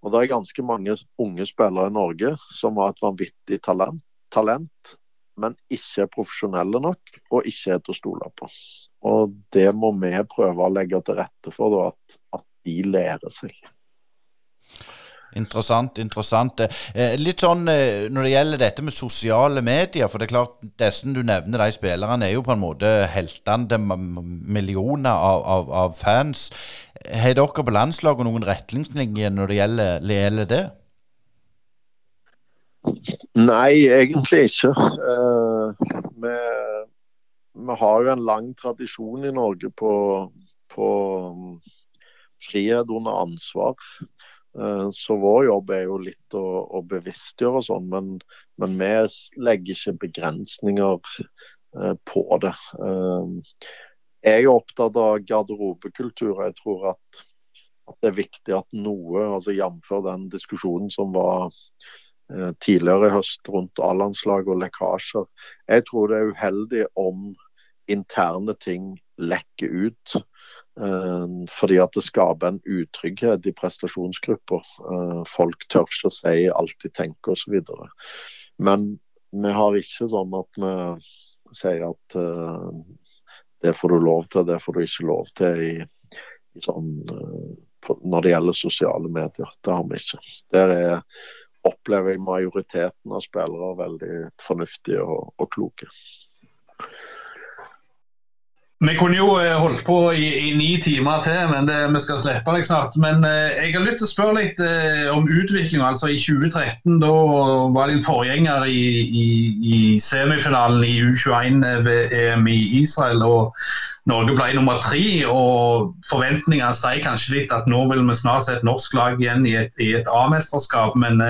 Og Det er ganske mange unge spillere i Norge som har et vanvittig talent, talent men ikke er profesjonelle nok og ikke er til å stole på. Og Det må vi prøve å legge til rette for, da, at, at de lærer seg. Interessant. interessant. Eh, litt sånn eh, Når det gjelder dette med sosiale medier For det er klart, disse du nevner, de spillerne er jo på en måte heltene til millioner av, av, av, fans. Har dere på landslaget noen retningslinjer når det gjelder, gjelder det? Nei, egentlig ikke. Uh, vi, vi, har jo en lang tradisjon i Norge på, på frihet under ansvar. Uh, så vår jobb er jo litt å, å bevisstgjøre og sånn, men, men, vi legger ikke begrensninger uh, på det. jeg er opptatt av garderobekultur. Jeg tror at, at, det er viktig at noe, altså jf. den diskusjonen som var Eh, tidligere i høst rundt A-landslaget og lekkasjer. Jeg tror det er uheldig om interne ting lekker ut. Eh, fordi at det skaper en utrygghet i prestasjonsgrupper. Eh, folk tør ikke å si alt de tenker osv. Men vi har ikke sånn at vi sier at det får du lov til, det får du ikke lov til i, i sånn, når det gjelder sosiale medier. Det har vi ikke. Der er opplever jeg majoriteten av spillere veldig fornuftige og, og kloke. Vi kunne jo eh, holdt på i, i ni timer til, men det, vi skal slippe deg snart. Men eh, jeg har lyst til å spørre litt eh, om utviklinga. Altså, I 2013 da var din forgjenger i, i, i semifinalen i U21 ved EM i Israel. og Norge ble nummer tre, og forventningene sier kanskje litt at nå vil vi snart se et norsk lag igjen i et, et A-mesterskap, men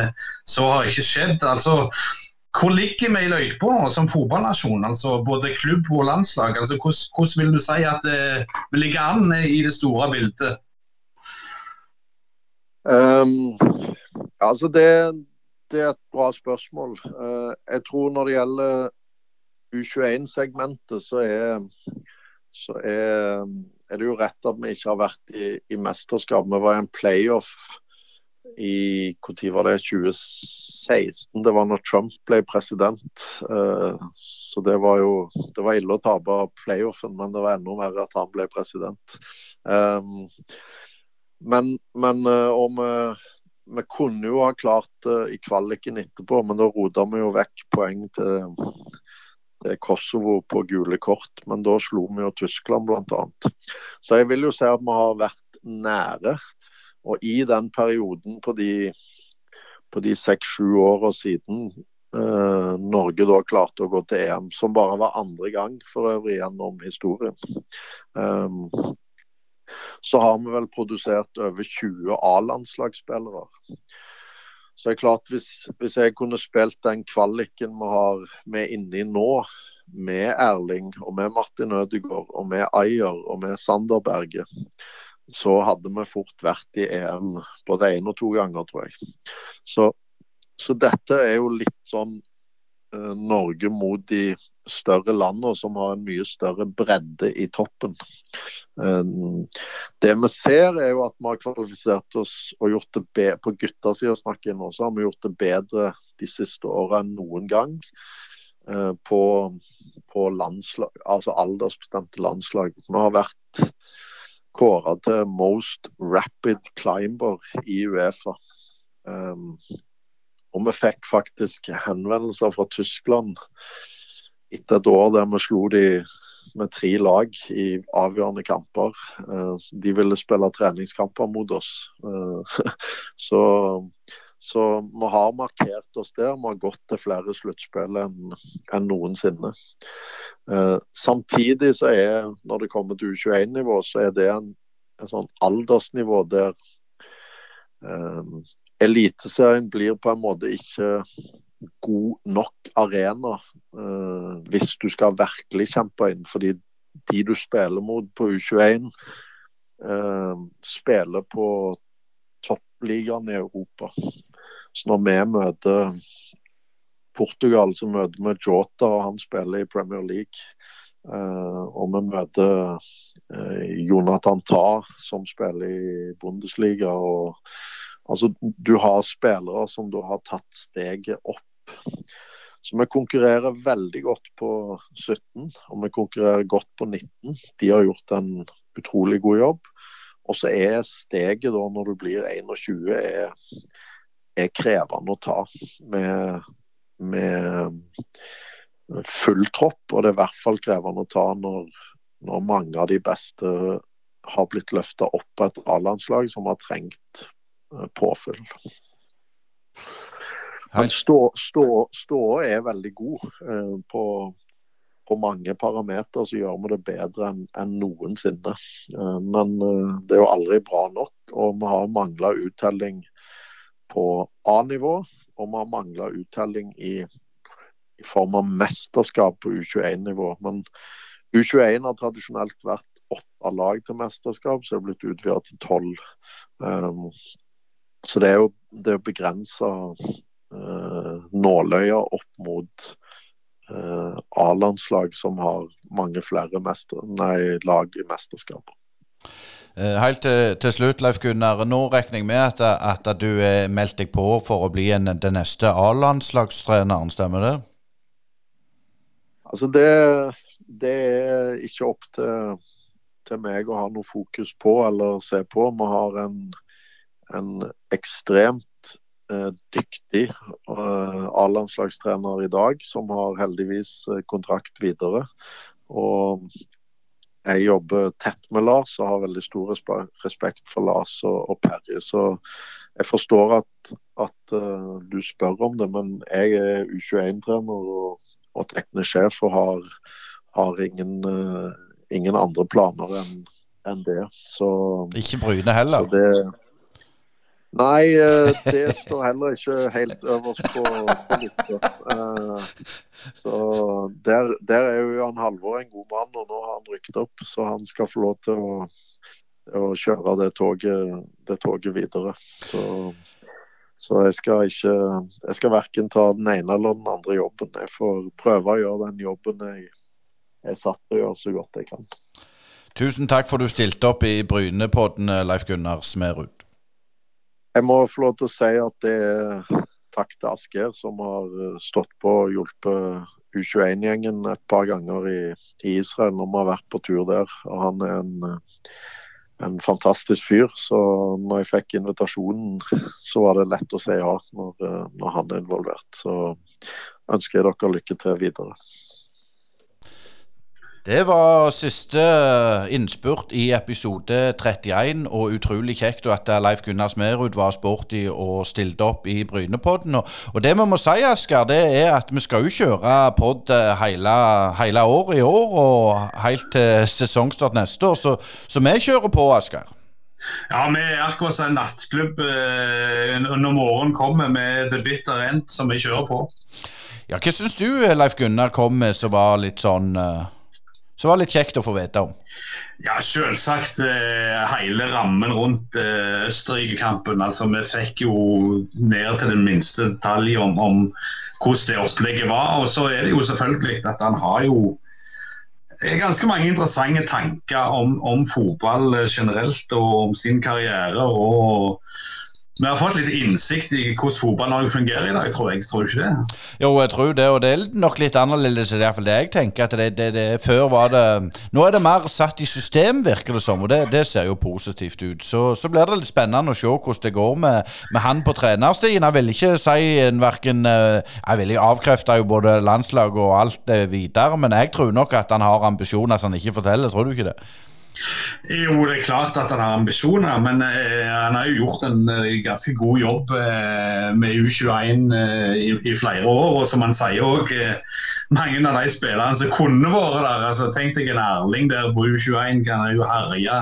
så har det ikke skjedd. altså hvor ligger vi i løypa nå som fotballnasjon, altså både klubb og landslag? Altså, hvordan, hvordan vil du si at eh, vi ligger an i det store bildet? Um, altså det, det, er et bra spørsmål. Uh, jeg tror når det gjelder U21-segmentet, så så er, er, det jo rett at vi ikke har vært i, i mesterskap. Vi var i en playoff i når var det, 2016. Det var når Trump ble president. Uh, så det var jo det var ille å tape playoffen, men det var enda verre at han ble president. Um, men, men uh, og vi, vi, kunne jo ha klart det uh, i kvaliken etterpå, men da rota vi jo vekk poeng til er Kosovo på gule kort, men da slo vi jo Tyskland bl.a. Så jeg vil jo si at vi har vært nære. Og i den perioden på de, på de seks-sju åra siden eh, Norge da klarte å gå til EM, som bare var andre gang for øvrig gjennom historien, um, så har vi vel produsert over 20 A-landslagsspillere. Så det er klart, hvis, hvis, jeg kunne spilt den kvaliken vi har med inni nå, med Erling og med Martin Ødegaard og med Ayer og med Sander Berge, så hadde vi fort vært i EM både én og to ganger, tror jeg. Så, så dette er jo litt sånn eh, Norge mot de større landene som har en mye større bredde i toppen. Um, det vi ser er jo at vi har kvalifisert oss og gjort det bedre på guttasida snakker nå, så har vi gjort det bedre de siste åra enn noen gang. eh, på, på landslag, altså aldersbestemte landslag. Vi har vært kåra til most rapid climber i Uefa. Um, og vi fikk faktisk henvendelser fra Tyskland etter et år der vi slo de med tre lag i avgjørende kamper. Uh, de ville spille treningskamper mot oss. Uh, så, så, vi har markert oss der. Vi har gått til flere sluttspill enn en noensinne. Uh, samtidig så er, når det kommer til U21-nivå, så er det en, en sånn aldersnivå der Eliteserien blir på en måte ikke god nok arena uh, hvis du skal virkelig kjempe inn. Fordi de du spiller mot på U21, uh, eh, spiller på toppligaen i Europa. Så når vi møter Portugal, så møter vi Jota, og han spiller i Premier League. Uh, og vi møter Jonathan Ta, som spiller i Bundesliga. og Altså, du har spillere som da har tatt steget opp. Så vi konkurrerer veldig godt på 17, og vi konkurrerer godt på 19. De har gjort en utrolig god jobb. Og så er steget da når du blir 21 er, er krevende å ta med, med, full tropp. Og det er i hvert fall krevende å ta når, når mange av de beste har blitt løfta opp på et A-landslag som har trengt Eh, påfyll. Men ståa stå, er veldig god. Eh, på, på, mange parametere så gjør vi det bedre enn en noensinne. Eh, men det er jo aldri bra nok. Og vi har mangla uttelling på A-nivå. Og vi har mangla uttelling i, i, form av mesterskap på U21-nivå. Men U21 har tradisjonelt vært åtte lag til mesterskap, så det er blitt utvida til tolv. Um, så det er jo det å begrense uh, nåløya opp mot uh, A-landslag som har mange flere mester, nei, lag i mesterskap. Uh, helt til, til, slutt, Leif Gunnar. Nå regner jeg med at, at du er meldt deg på for å bli en, den neste A-landslagstreneren, stemmer det? Altså det, det er ikke opp til, til meg å ha noe fokus på eller se på. Vi har en en ekstremt eh, dyktig eh, A-landslagstrener i dag, som har heldigvis eh, kontrakt videre. Og jeg jobber tett med Lars og har veldig stor respekt for Lars og, og Perry. Så jeg forstår at, at uh, du spør om det, men jeg er U21-trener og, og teknisk sjef og har, har ingen, uh, ingen, andre planer enn en det. Så, Ikke Bryne heller? Det, Nei, eh, det står heller ikke helt øverst på, på lista. Eh, så der, der, er jo Jan Halvor en god mann, og nå har han rykket opp. Så han skal få lov til å, å kjøre det toget, det toget videre. Så, så, jeg skal ikke Jeg skal verken ta den ene eller den andre jobben. Jeg får prøve å gjøre den jobben jeg er satt til å gjøre så godt jeg kan. Tusen takk for du stilte opp i Brynepodden, Leif Gunnar Smerud. Jeg må få lov til å si at det er takk til Asgeir, som har eh, stått på og hjulpet U21-gjengen et par ganger i, i, Israel når vi har vært på tur der. Og han er en, eh, en, fantastisk fyr. Så når jeg fikk invitasjonen, så var det lett å si ja når, eh, når han er involvert. Så ønsker jeg dere lykke til videre. Det var siste innspurt i episode 31, og utrolig kjekt at Leif Gunnar Smerud var sporty og stilte opp i Brynepodden. Og, det vi må si, Asker, det er at vi skal jo kjøre pod hele, hele året i år, og helt til sesongstart neste år. Så, så vi kjører på, Asker. Ja, vi er akkurat som en nattklubb eh, når morgenen kommer med The Bitter End som vi kjører på. Ja, Hva syns du Leif Gunnar kom med som var litt sånn uh så det var litt kjekt å få vite om. Ja, selvsagt eh, hele rammen rundt eh, Østerrike-kampen. Altså, vi fikk jo ned til den minste detalj om, om, hvordan det opplegget var. Og så er det jo selvfølgelig at han har jo ganske mange interessante tanker om, om fotball generelt og om sin karriere. og Vi har fått litt innsikt i hvordan fotball-Norge fungerer i dag, tror jeg. Tror du ikke det? Jo, jeg tror det, og det er nok litt annerledes. I hvert fall det jeg tenker. at det, det, det, Før var det Nå er det mer satt i system, virker det som, og det, det ser jo positivt ut. Så, så, blir det litt spennende å se hvordan det går med, med han på trenerstien. Jeg vil ikke si en verken eh, Jeg vil avkrefte jo både landslaget og alt det videre, men jeg tror nok at han har ambisjoner som han ikke forteller. Tror du ikke det? Jo, det er klart at han har ambisjoner, men eh, han har jo gjort en eh, ganske god jobb eh, med U21 eh, i, i, flere år. Og som han sier òg, eh, mange av de spillerne som kunne vært der. altså Tenk deg en Erling der på U21, kan jo herje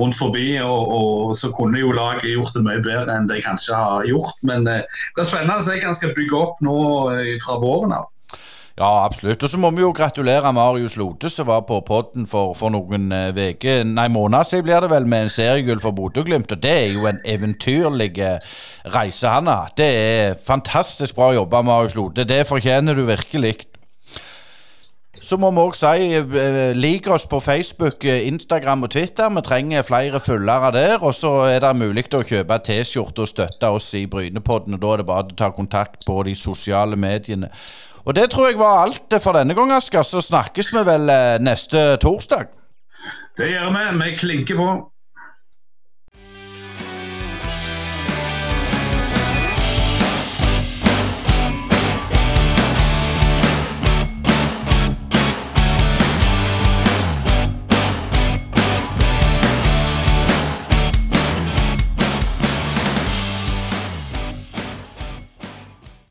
rundt forbi. Og, og, så kunne jo laget gjort det mye bedre enn de kanskje har gjort. Men eh, det er spennende å se hva han skal bygge opp nå fra våren av. Ja, absolutt. Og så må vi jo gratulere Marius Lode, som var på podden for, for noen uker, eh, nei måneder siden blir det vel, med en seriegull for Bodø-Glimt. Og det er jo en eventyrlig eh, reise han har. Det er fantastisk bra jobba, Marius Lode. Det fortjener du virkelig. Så må vi òg si eh, lik oss på Facebook, Instagram og Twitter. Vi trenger flere følgere der. Og så er det mulig å kjøpe T-skjorte og støtte oss i Brynepodden. og Da er det bare å ta kontakt på de sosiale mediene. Og det tror jeg var alt for denne gang, Asker. Så snakkes vi vel eh, neste torsdag. Det gjør vi. Vi klinker på.